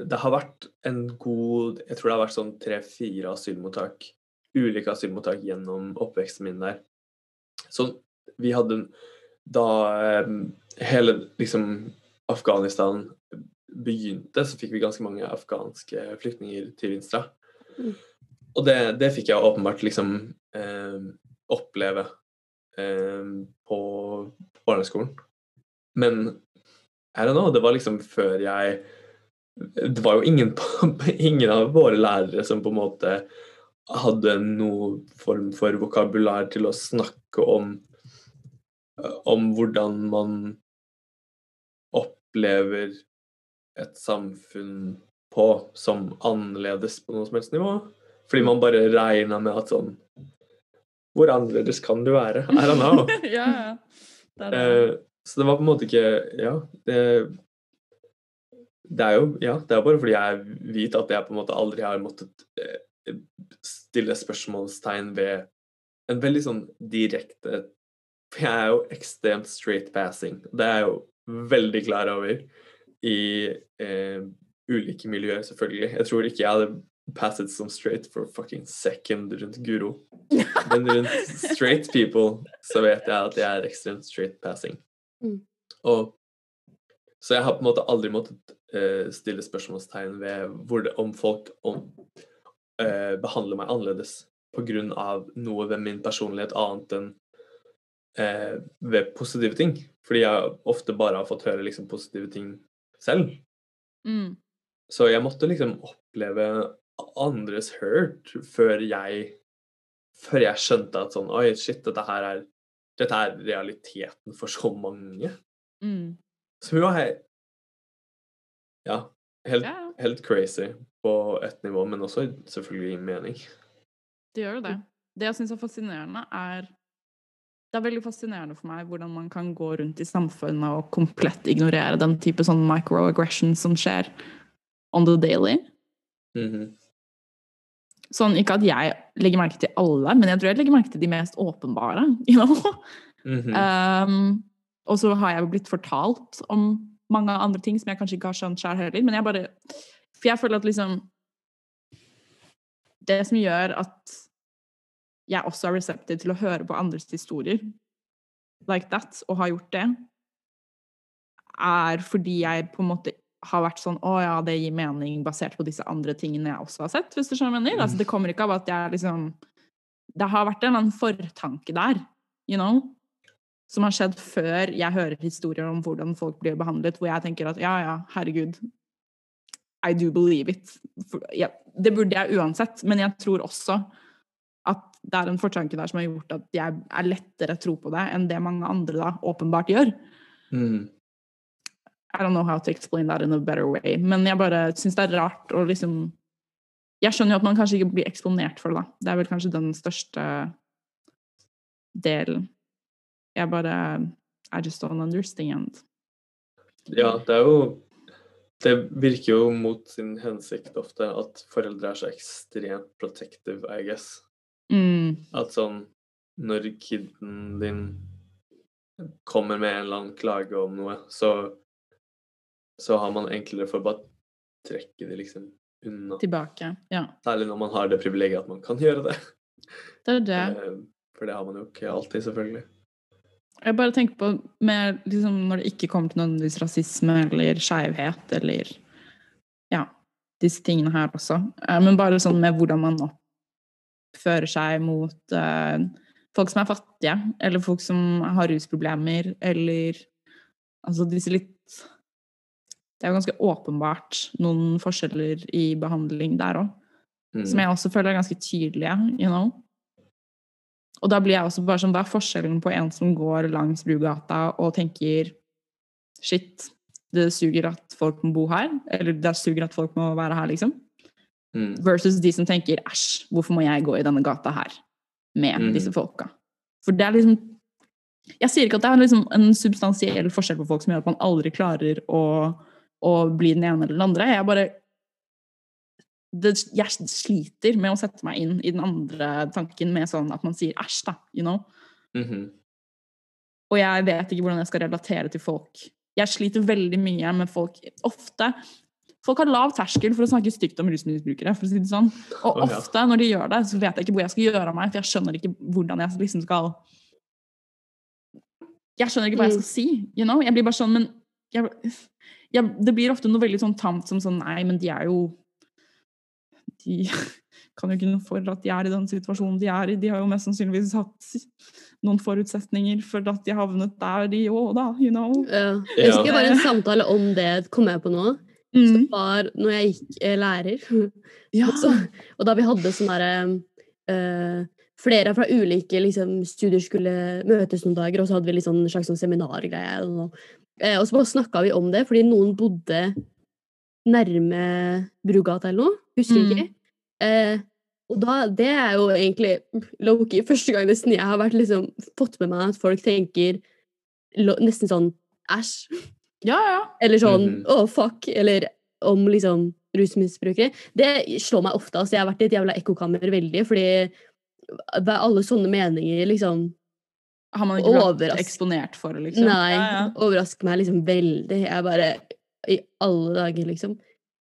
Det har vært en god Jeg tror det har vært sånn tre-fire asylmottak, ulike asylmottak gjennom oppveksten min der. Så vi hadde Da eh, hele liksom Afghanistan begynte, så fikk vi ganske mange afghanske flyktninger til Vinstra. Mm. Og det, det fikk jeg åpenbart liksom eh, oppleve eh, på barneskolen. Men I don't know, det var liksom før jeg Det var jo ingen, [LAUGHS] ingen av våre lærere som på en måte hadde noen form for vokabular til å snakke om om hvordan man opplever et samfunn på som annerledes på noe som helst nivå. Fordi man bare regna med at sånn Hvor annerledes kan du være? I don't know. [LAUGHS] ja, ja. Det er det. Så det var på en måte ikke Ja, det Det er jo ja, det er bare fordi jeg er hvit at jeg på en måte aldri har måttet eh, stille spørsmålstegn ved en veldig sånn direkte For jeg er jo ekstremt straight passing. Det er jeg jo veldig klar over i eh, ulike miljøer, selvfølgelig. Jeg tror ikke jeg hadde passet som straight for fucking second rundt Guro. Men rundt [LAUGHS] straight people så vet jeg at jeg er ekstremt straight passing. Mm. Og så jeg har på en måte aldri måttet uh, stille spørsmålstegn ved det, om folk om, uh, behandler meg annerledes av noe ved min personlighet annet enn uh, ved positive ting. Fordi jeg ofte bare har fått høre liksom positive ting selv. Mm. Så jeg måtte liksom oppleve andres hurt før jeg Før jeg skjønte at sånn Oi, shit, dette her er Dette er realiteten for så mange. Mm. hun var er Ja, helt, Ja, helt crazy på et nivå, men også selvfølgelig i mening. Det gjør jo det. Det jeg syns er fascinerende, er Det er veldig fascinerende for meg hvordan man kan gå rundt i samfunnet og komplett ignorere den type sånn microaggression som skjer on the daily. Mhm. Sånn, ikke at jeg legger merke til alle, men jeg tror jeg legger merke til de mest åpenbare. [LAUGHS] You know? Mhm. Um, og så har jeg jo blitt fortalt om mange andre ting som jeg kanskje ikke har skjønt sjøl heller. Men jeg bare For jeg føler at liksom Det som gjør at jeg også er receptive til å høre på andres historier like that, og har gjort det, er fordi jeg på en måte har vært sånn Å ja, det gir mening basert på disse andre tingene jeg også har sett, hvis du skjønner mener. Mm. Altså, det kommer ikke av at jeg liksom Det har vært en eller annen fortanke der, you know? Som har skjedd før jeg hører historier om hvordan folk blir behandlet, hvor jeg tenker at ja, ja, herregud, I do believe it. For, ja, det burde jeg uansett, men jeg tror også at det er en fortanke der som har gjort at jeg er lettere tro på det enn det mange andre da åpenbart gjør. Mhm. I don't know how to explain that in a better way. Men jeg bare syns det er rart å liksom Jeg skjønner jo at man kanskje ikke blir eksponert for det, da. Det er vel kanskje den største delen. Jeg bare I just don't understand. Ja, det er jo Det virker jo mot sin hensikt ofte at foreldre er så ekstremt protective, I guess. Mm. At sånn Når kiden din kommer med en eller annen klage om noe, så så har man enklere for å bare trekke det liksom unna. Tilbake. Ja. Særlig når man har det privilegiet at man kan gjøre det. Det er det. [LAUGHS] Eh, For det har man jo ikke alltid, selvfølgelig. Jeg bare tenker på med, liksom, når det ikke kommer til nødvendigvis rasisme eller skeivhet eller ja, disse tingene her også. Eh, Men bare sånn med hvordan man oppfører seg mot uh, folk som er fattige, eller folk som har rusproblemer, eller altså disse litt Det er jo ganske åpenbart noen forskjeller i behandling der òg Mm. som jeg også føler er ganske tydelige, you know. Og da blir jeg også bare sånn, hva er forskjellen på en som går langs Brugata og tenker shit, det suger at folk må bo her, eller det suger at folk må være her, liksom, Mm. versus de som tenker æsj, hvorfor må jeg gå i denne gata her med Mm. disse folka? For det er liksom Jeg sier ikke at det er liksom en substansiell forskjell på folk som gjør at man aldri klarer å, å bli den ene eller den andre. Jeg bare det, jeg sliter med å sette meg inn i den andre tanken med sånn at man sier æsj, da, you know. Mhm. Og jeg vet ikke hvordan jeg skal relatere til folk. Jeg sliter veldig mye med folk Ofte Folk har lav terskel for å snakke stygt om rusmisbrukere, for å si det sånn. Og ja. ofte når de gjør det, så vet jeg ikke hvor jeg skal gjøre av meg, for jeg skjønner ikke hvordan jeg liksom skal Jeg skjønner ikke hva jeg Mm. skal si, you know? Jeg blir bare sånn, men jeg, jeg, Det blir ofte noe veldig sånn tamt som sånn Nei, men de er jo De [LAUGHS] kan jo ikke noe for at de er i den situasjonen de er i. De har jo mest sannsynligvis hatt noen forutsetninger for at de havnet der de òg, da, you know. Ja. Ja. Jeg husker bare en samtale om det kom jeg på nå. Mm. Som var når jeg gikk eh, lærer. [LAUGHS] Ja. Og, så, og da vi hadde sånn derre eh, Flere fra ulike liksom, studier skulle møtes noen dager, og så hadde vi litt sånn slags sånn seminargreie. Og, og så bare snakka vi om det, fordi noen bodde nærme Brugata eller noe. Husker Mm. ikke. Eh, og da, det er jo egentlig low-key første gang nesten jeg har vært liksom, fått med meg at folk tenker lo, nesten sånn æsj. ja, ja. Eller sånn Mhm. å, fuck. Eller om liksom rusmisbrukere. Det slår meg ofte. Altså, jeg har vært i et jævla ekkokammer veldig, fordi alle sånne meninger liksom Har man ikke blitt Overrask- eksponert for det, liksom? Nei, Ja, ja. overrasker meg liksom veldig. Jeg bare I alle dager, liksom.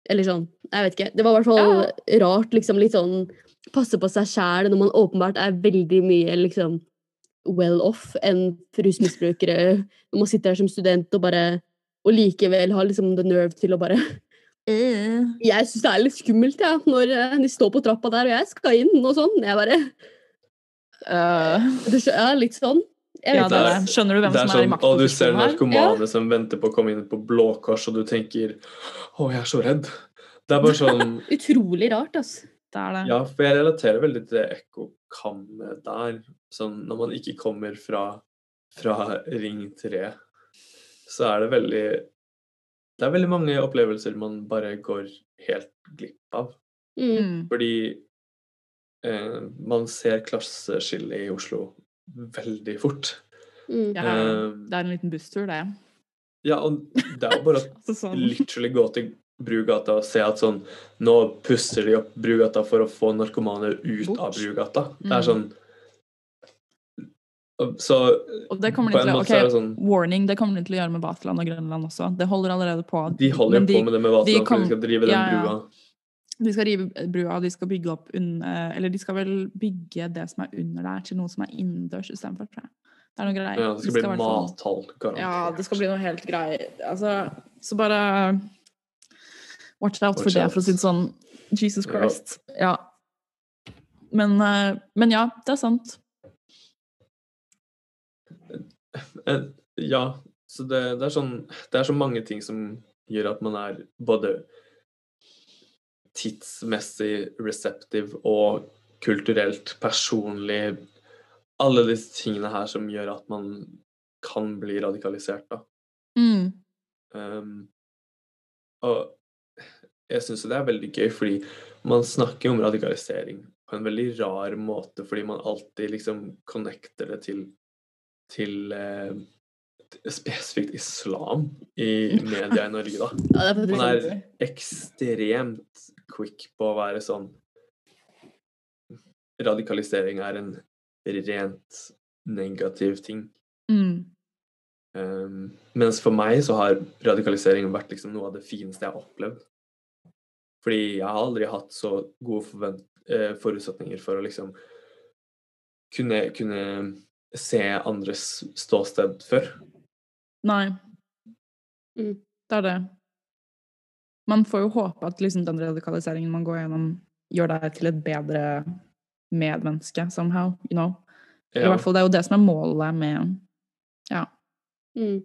Eller sånn. Jeg vet ikke. Det var i hvert fall rart, liksom. Litt sånn passe på seg sjæl når man åpenbart er veldig mye liksom well off enn rusmisbrukere. Når man sitter her som student og bare Og likevel har liksom the nerve til å bare Eh. Jeg syns det er litt skummelt, ja, når eh, de står på trappa der, og jeg skal inn og sånn. Jeg bare Eh, det er litt sånn. Jeg Ja, det er det. Skjønner du hvem er som er i makt og du ser narkomane ja. som venter på å komme inn på Blå Kors, og du tenker Å, jeg er så redd. Det er bare sånn [LAUGHS] Utrolig rart, altså. Det er det. Ja, for jeg relaterer veldig til det ekkokammet der. Sånn når man ikke kommer fra, fra Ring 3, så er det veldig Det er veldig mange opplevelser man bare går helt glipp av. Mm. Mm. Fordi man ser klasseskillet i Oslo veldig fort. Mm. Ja, Eh, det er en liten busstur, det. ja, og det er jo bare å [LAUGHS] Altså sånn. literally gå til Brugata og se at sånn Nå pusser de opp Brugata for å få narkomane ut Bort. av Brugata. Det Mm. er sånn Så Og det kommer på de en til er det sånn warning, det kommer de til å gjøre med Vaterland og Grønland også. Det holder allerede på. De holder jo på med det med Vaterland, for kom- de skal drive den ja, ja. brua. De skal rive brua, de skal bygge opp under Eller de skal vel bygge det som er under der, til noe som er innendørs istedenfor, tror jeg. Det er noen greier. Ja, det skal bli skal bli mathall, garantert. Ja, det skal bli noe helt greier. Altså, så bare Watch out for out. det, for å si det sånn. Jesus Christ. Ja. Men, eh, men ja, det er sant. Eh, Ja, så det, det er sånn Det er så mange ting som gjør at man er både tidsmessig reseptiv og kulturelt personlig Alle disse tingene her som gjør at man kan bli radikalisert, da. Mm. Um, og jeg syns det er veldig gøy, fordi man snakker om radikalisering på en veldig rar måte, fordi man alltid liksom connecter det til, til eh, spesifikt islam i media i Norge, da. Man er ekstremt quick på å være sånn Radikalisering er en rent negativ ting. Mm. Um, mens for meg så har radikalisering vært liksom noe av det fineste jeg har opplevd. Fordi jeg har aldri hatt så gode forvent eh, forutsetninger for å liksom kunne, kunne se andres ståsted før. Nei. Mm. Det er det. Man får jo håpe at liksom den radikaliseringen man går gjennom, gjør deg til et bedre medmenneske somehow, you know. I hvert fall, det er jo det som er målet med Ja. Mm.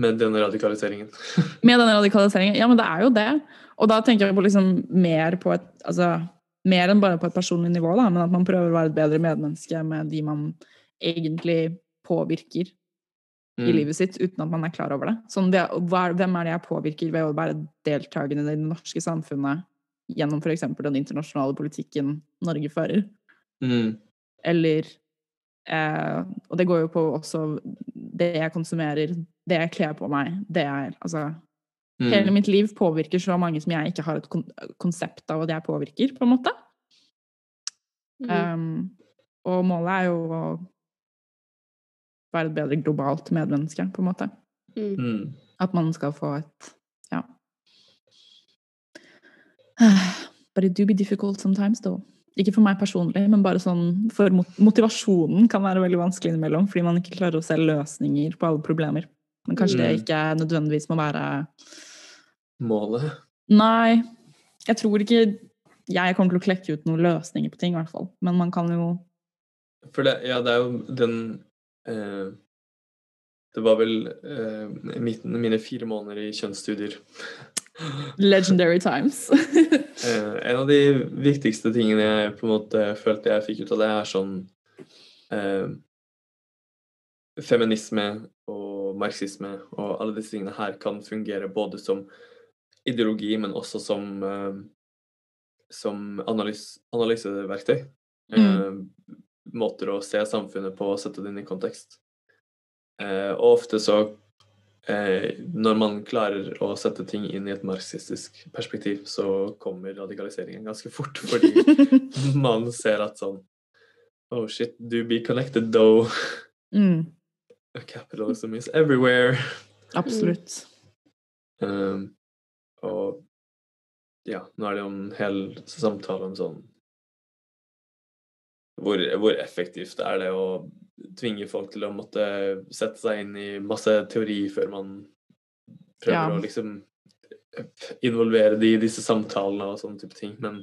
Med denne radikaliseringen. [LAUGHS] Med denne radikaliseringen. Ja, men det er jo det. Og da tenker jeg på liksom mer på et Altså mer enn bare på et personlig nivå, da, men at man prøver å være et bedre medmenneske med de man egentlig påvirker i Mm. livet sitt, uten at man er klar over det. Sånn, det er- hvem er det jeg påvirker ved å være deltakende i det norske samfunnet gjennom f.eks. den internasjonale politikken Norge fører? Mm. Eller eh, Og det går jo på også det jeg konsumerer, det jeg kler på meg, det jeg Altså Mm. Hele mitt liv påvirker så mange som jeg ikke har et kon konsept av at jeg påvirker, på en måte. Mm. Um, og målet er jo å være et bedre globalt medmenneske, på en måte. Mm. Mm. At man skal få et Ja. [SIGHS] But it do be difficult sometimes, though. Ikke for meg personlig, men bare sånn for motivasjonen kan være veldig vanskelig innimellom, fordi man ikke klarer å se løsninger på alle problemer. Men kanskje det Mm. ikke nødvendigvis må være Målet. Nei, jeg tror ikke jeg kommer til å klekke ut noen løsninger på ting, i hvert fall. Men man kan jo For det, ja, det er jo den Det var vel eh, mine fire måneder i kjønnsstudier. Legendary times. [LAUGHS] Eh, en av de viktigste tingene jeg på en måte følte jeg fikk ut av det, er sånn eh, Feminisme og marxisme og alle disse tingene her kan fungere både som ideologi, men også som eh, som analys analyseverktøy. Eh, måter å se samfunnet på og sette det inn i kontekst. Eh, og ofte så eh, Når man klarer å sette ting inn i et marxistisk perspektiv, så kommer radikaliseringen ganske fort, [LAUGHS] fordi man ser at sånn Oh shit, do be connected though. mm, [LAUGHS] Capitalism is everywhere. absolutt. [LAUGHS] Um, og ja, nå er det jo en hel samtale om sånn hvor, hvor effektivt er det å tvinge folk til å måtte sette seg inn i masse teori før man prøver Ja. å liksom involvere de i disse samtalene og sånne type ting. Men,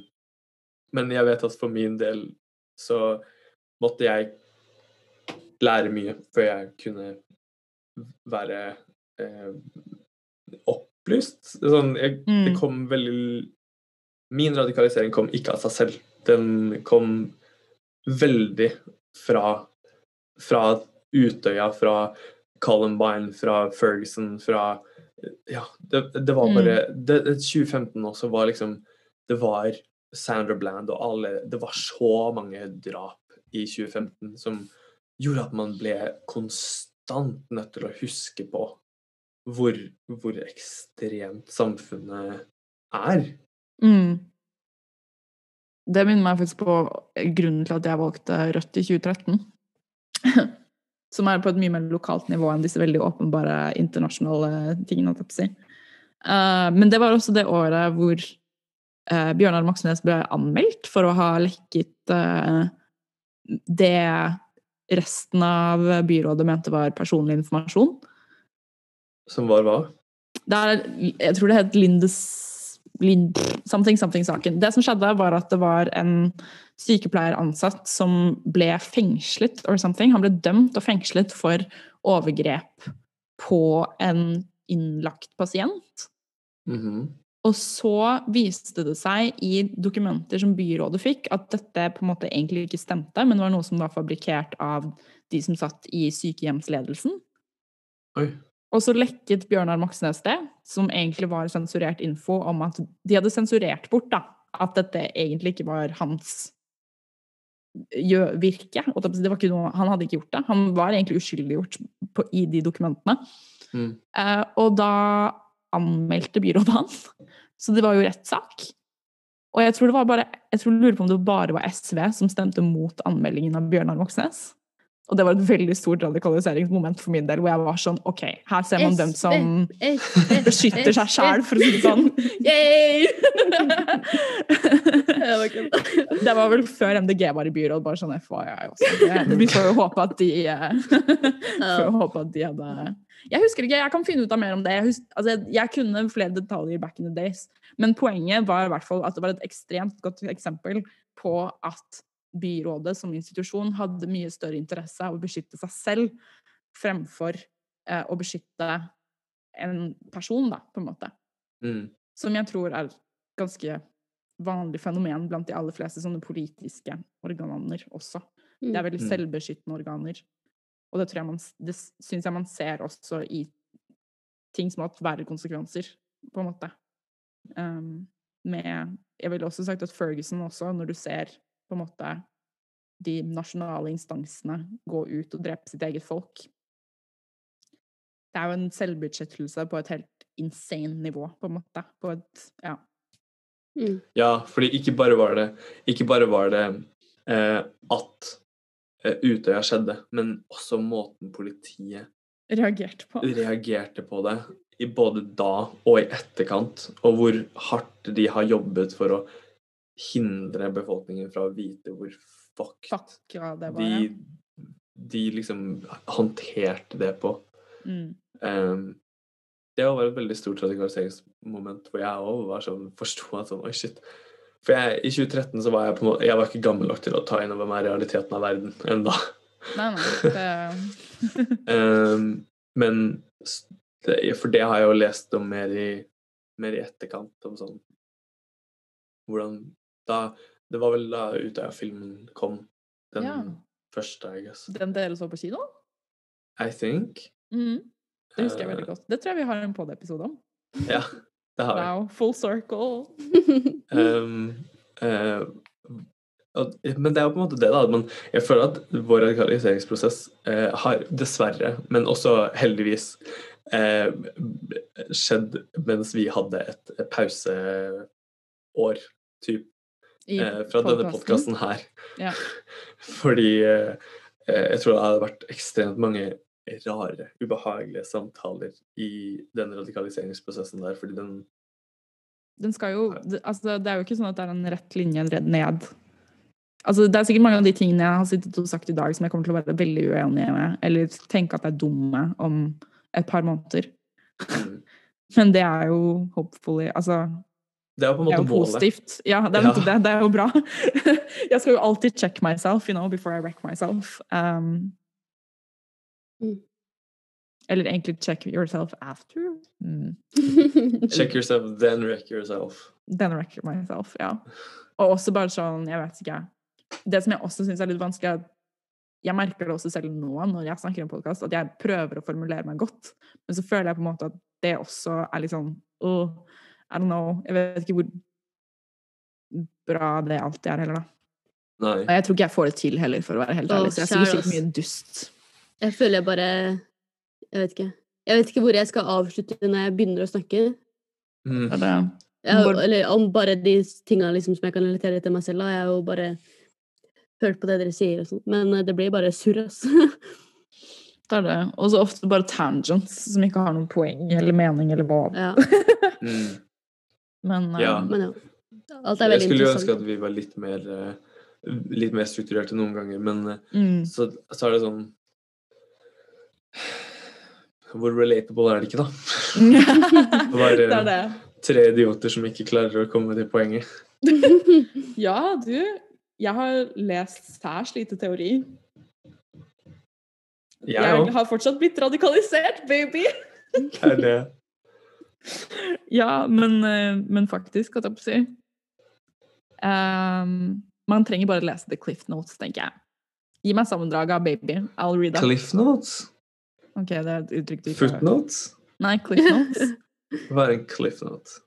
men jeg vet at for min del så måtte jeg lære mye før jeg kunne være eh, opplyst. Sånn, jeg, Det Mm. kom veldig Min radikalisering kom ikke av seg selv. Den kom veldig fra, fra Utøya, fra Columbine, fra Ferguson, fra Ja, det, det var bare det, det, 2015 også var liksom Det var Sandra Bland og alle Det var så mange drap i 2015 som gjorde at man ble konstant nødt til å huske på hvor, hvor ekstremt samfunnet er. Mm. Det minner meg faktisk på grunnen til at jeg valgte Rødt i 2013. [LAUGHS] Som er på et mye mer lokalt nivå enn disse veldig åpenbare internasjonale tingene. jeg. Eh, men det var også det året hvor uh, Bjørnar Moxnes ble anmeldt for å ha lekket eh, det resten av byrådet mente var personlig informasjon. Som var hva? Det er, jeg tror det het Lindes Something, something-saken. Det som skjedde, var at det var en sykepleier ansatt som ble fengslet or something. Han ble dømt og fengslet for overgrep på en innlagt pasient. Mhm. Og så viste det seg i dokumenter som byrådet fikk, at dette på en måte egentlig ikke stemte, men var noe som var fabrikkert av de som satt i sykehjemsledelsen. Oi. Og så lekket Bjørnar Moxnes det, som egentlig var sensurert info om at de hadde sensurert bort da, at dette egentlig ikke var hans virke. Det var ikke noe, han hadde ikke gjort det. Han var egentlig uskyldiggjort på, i de dokumentene. Mm. Eh, og da anmeldte byrådet han. Så det var jo rettssak. Og jeg tror det var bare, jeg tror lurer på om det bare var SV som stemte mot anmeldingen av Bjørnar Moxnes. Og det var et veldig stort radikaliseringsmoment for min del, hvor jeg var sånn OK, her ser man dem som [LAUGHS] beskytter seg sjæl, for å si det sånn. [LAUGHS] Det var vel før MDG var i byråd, bare sånn FYI også. Vi får jo håpe at de eh, [LAUGHS] får jo håpe at de hadde Jeg husker ikke, jeg kan finne ut av mer om det. Jeg, husker, altså, jeg kunne flere detaljer back in the days. Men poenget var i hvert fall at det var et ekstremt godt eksempel på at byrådet som institusjon hadde mye større interesse av å beskytte seg selv fremfor eh, å beskytte en person, da, på en måte. Mm. Som jeg tror er et ganske vanlig fenomen blant de aller fleste sånne politiske organer også. Det er veldig Mm. selvbeskyttende organer. Og det tror jeg man, det syns jeg man ser også i ting som har hatt verre konsekvenser, på en måte. Um, med Jeg ville også sagt at Ferguson også, når du ser på en måte de nasjonale instansene gå ut og drepe sitt eget folk Det er jo en selvbudsjettelse på et helt insane nivå, på en måte. På et Ja. Mm. Ja, fordi ikke bare var det, ikke bare var det eh, at eh, Utøya skjedde, men også måten politiet Reagerte på. reagerte på det, i både da og i etterkant, og hvor hardt de har jobbet for å hindre befolkningen fra å vite hvor fucked Fuck, ja, det var ja. de, de liksom håndterte det på. Mm. Um, det var et veldig stort radikaliseringsmoment hvor jeg òg var sånn, forsto at sånn Oi, shit. For jeg, i 2013 så var jeg på en måte Jeg var ikke gammel nok til å ta inn over meg realiteten av verden ennå. Nei, nei. Det [LAUGHS] [LAUGHS] Ehm, men det, For det har jeg jo lest om mer i, mer i etterkant, om sånn Hvordan da Det var vel da Utøya-filmen kom. Den Ja. første, I guess. Den dere så på kino? I think. Mm. Det husker jeg Eh, veldig godt. Det tror jeg vi har en pod-episode om. Ja, det har vi. Wow, full circle. [LAUGHS] Um, uh, men det er jo på en måte det, da. Men jeg føler at vår radikaliseringsprosess eh, har dessverre, men også heldigvis, eh, skjedd mens vi hadde et, pauseår, typ, eh, fra denne podkasten her. Ja. [LAUGHS] Fordi eh, eh, jeg tror det hadde vært ekstremt mange rare, ubehagelige samtaler i den radikaliseringsprosessen der, fordi den Den skal jo altså, det er jo ikke sånn at det er en rett linje redd ned. Altså, det er sikkert mange av de tingene jeg har sittet og sagt i dag som jeg kommer til å være veldig uenig med, eller tenke at jeg er dumme om et par måneder. mm, [LAUGHS] Men det er jo hopefully Altså, Det er jo på en måte målet. positivt. Ja, det er Ja. det. Det er jo bra. [LAUGHS] jeg skal jo alltid check myself, you know, before I wreck myself. Um, Mm. Eller egentlig check yourself after. Mm. [LAUGHS] Check yourself, then wreck yourself. Then wreck myself, ja. Og også bare sånn, jeg vet ikke Det som jeg også syns er litt vanskelig, er jeg merker det også selv nå når jeg snakker om en podkast, at jeg prøver å formulere meg godt, men så føler jeg på en måte at det også er litt sånn oh, I don't know. Jeg vet ikke hvor bra det alltid er heller, da. Nei. Og jeg tror ikke jeg får det til heller, for å være helt ærlig. Så jeg sier sikkert mye dust. Jeg føler jeg bare Jeg vet ikke. Jeg vet ikke hvor jeg skal avslutte når jeg begynner å snakke. Mm. Er det Jeg, eller om bare de tinga liksom, som jeg kan relatere til meg selv. Da. Jeg har jo bare hørt på det dere sier og sånt. Men eh, det blir bare surr, ass. det er det. Og så ofte bare tangents som ikke har noen poeng eller mening eller hva. ja. Mm. Men eh, Ja. Men ja. Alt er Jeg skulle jo ønske at vi var litt mer eh, litt mer strukturerte noen ganger, men eh, mm, så, så er det sånn Hvor relatable er det ikke, da? [LAUGHS] Bare det det. tre idioter som ikke klarer å komme til poenget. [LAUGHS] Ja, du. Jeg har lest særs lite teori. Jeg Jeg har fortsatt blitt radikalisert, baby! Er det Ja, men, eh, men faktisk, holdt jeg på å si. Um, man trenger bare lese The Cliff Notes, tenker jeg. Gi meg sammendraget av Baby. I'll read that. Cliff notes? Ok, det er et uttrykk du ikke har hørt. Footnotes? Nei, Cliff Notes. Hva er en cliff note?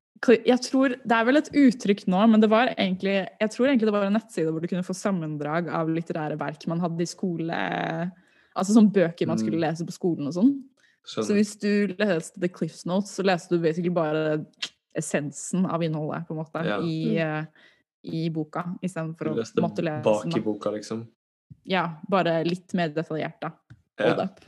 Jeg tror, Det er vel et uttrykk nå, men det var egentlig, jeg tror egentlig det var en nettside hvor du kunne få sammendrag av litterære verk man hadde i skole. Altså sånn bøker man skulle Mm. lese på skolen og sånn. Så hvis du leste The Cliffs Notes, så leste du basically bare essensen av innholdet på en måte Ja. i, uh, i boka, istedenfor å måtte lese bak i boka, liksom. Ja, bare litt mer detaljert, da. Hold Ja. up.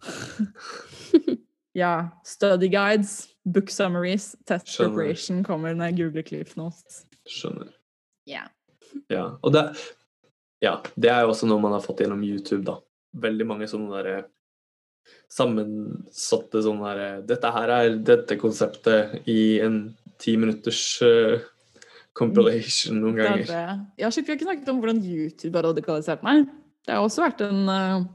[LAUGHS] ja. Study guides, book summaries, test Skjønner. preparation kommer når jeg googler Cliff Notes. Skjønner. Ja. Ja. Og det, ja, det er jo også noe man har fått gjennom YouTube, da. Veldig mange sånne derre sammensatte sånn her Dette her er dette konseptet i en ti minutters uh, compilation noen er ganger. det. Ja, shit, vi har ikke snakket om hvordan YouTube har radikalisert meg. Det har også vært en uh,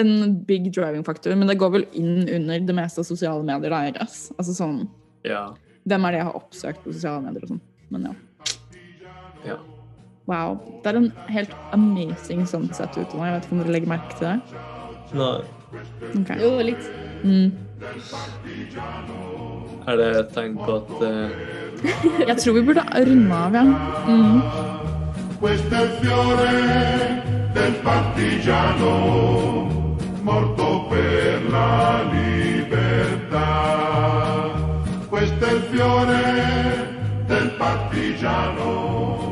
en big driving faktor, men det går vel inn under det meste av sosiale medier. deres. Altså sånn, Ja. Hvem er det jeg har oppsøkt på sosiale medier og sånn? Men ja. ja. Wow. Det er en helt amazing sunset ute nå. Jeg vet ikke om dere legger merke til det? Nei. Ok. Jo, litt. Mm. Er det et tegn på at eh, Jeg tror vi burde runde av, ja. Mm. Questo è il fiore del partigiano morto per la libertà. Questo è il fiore del partigiano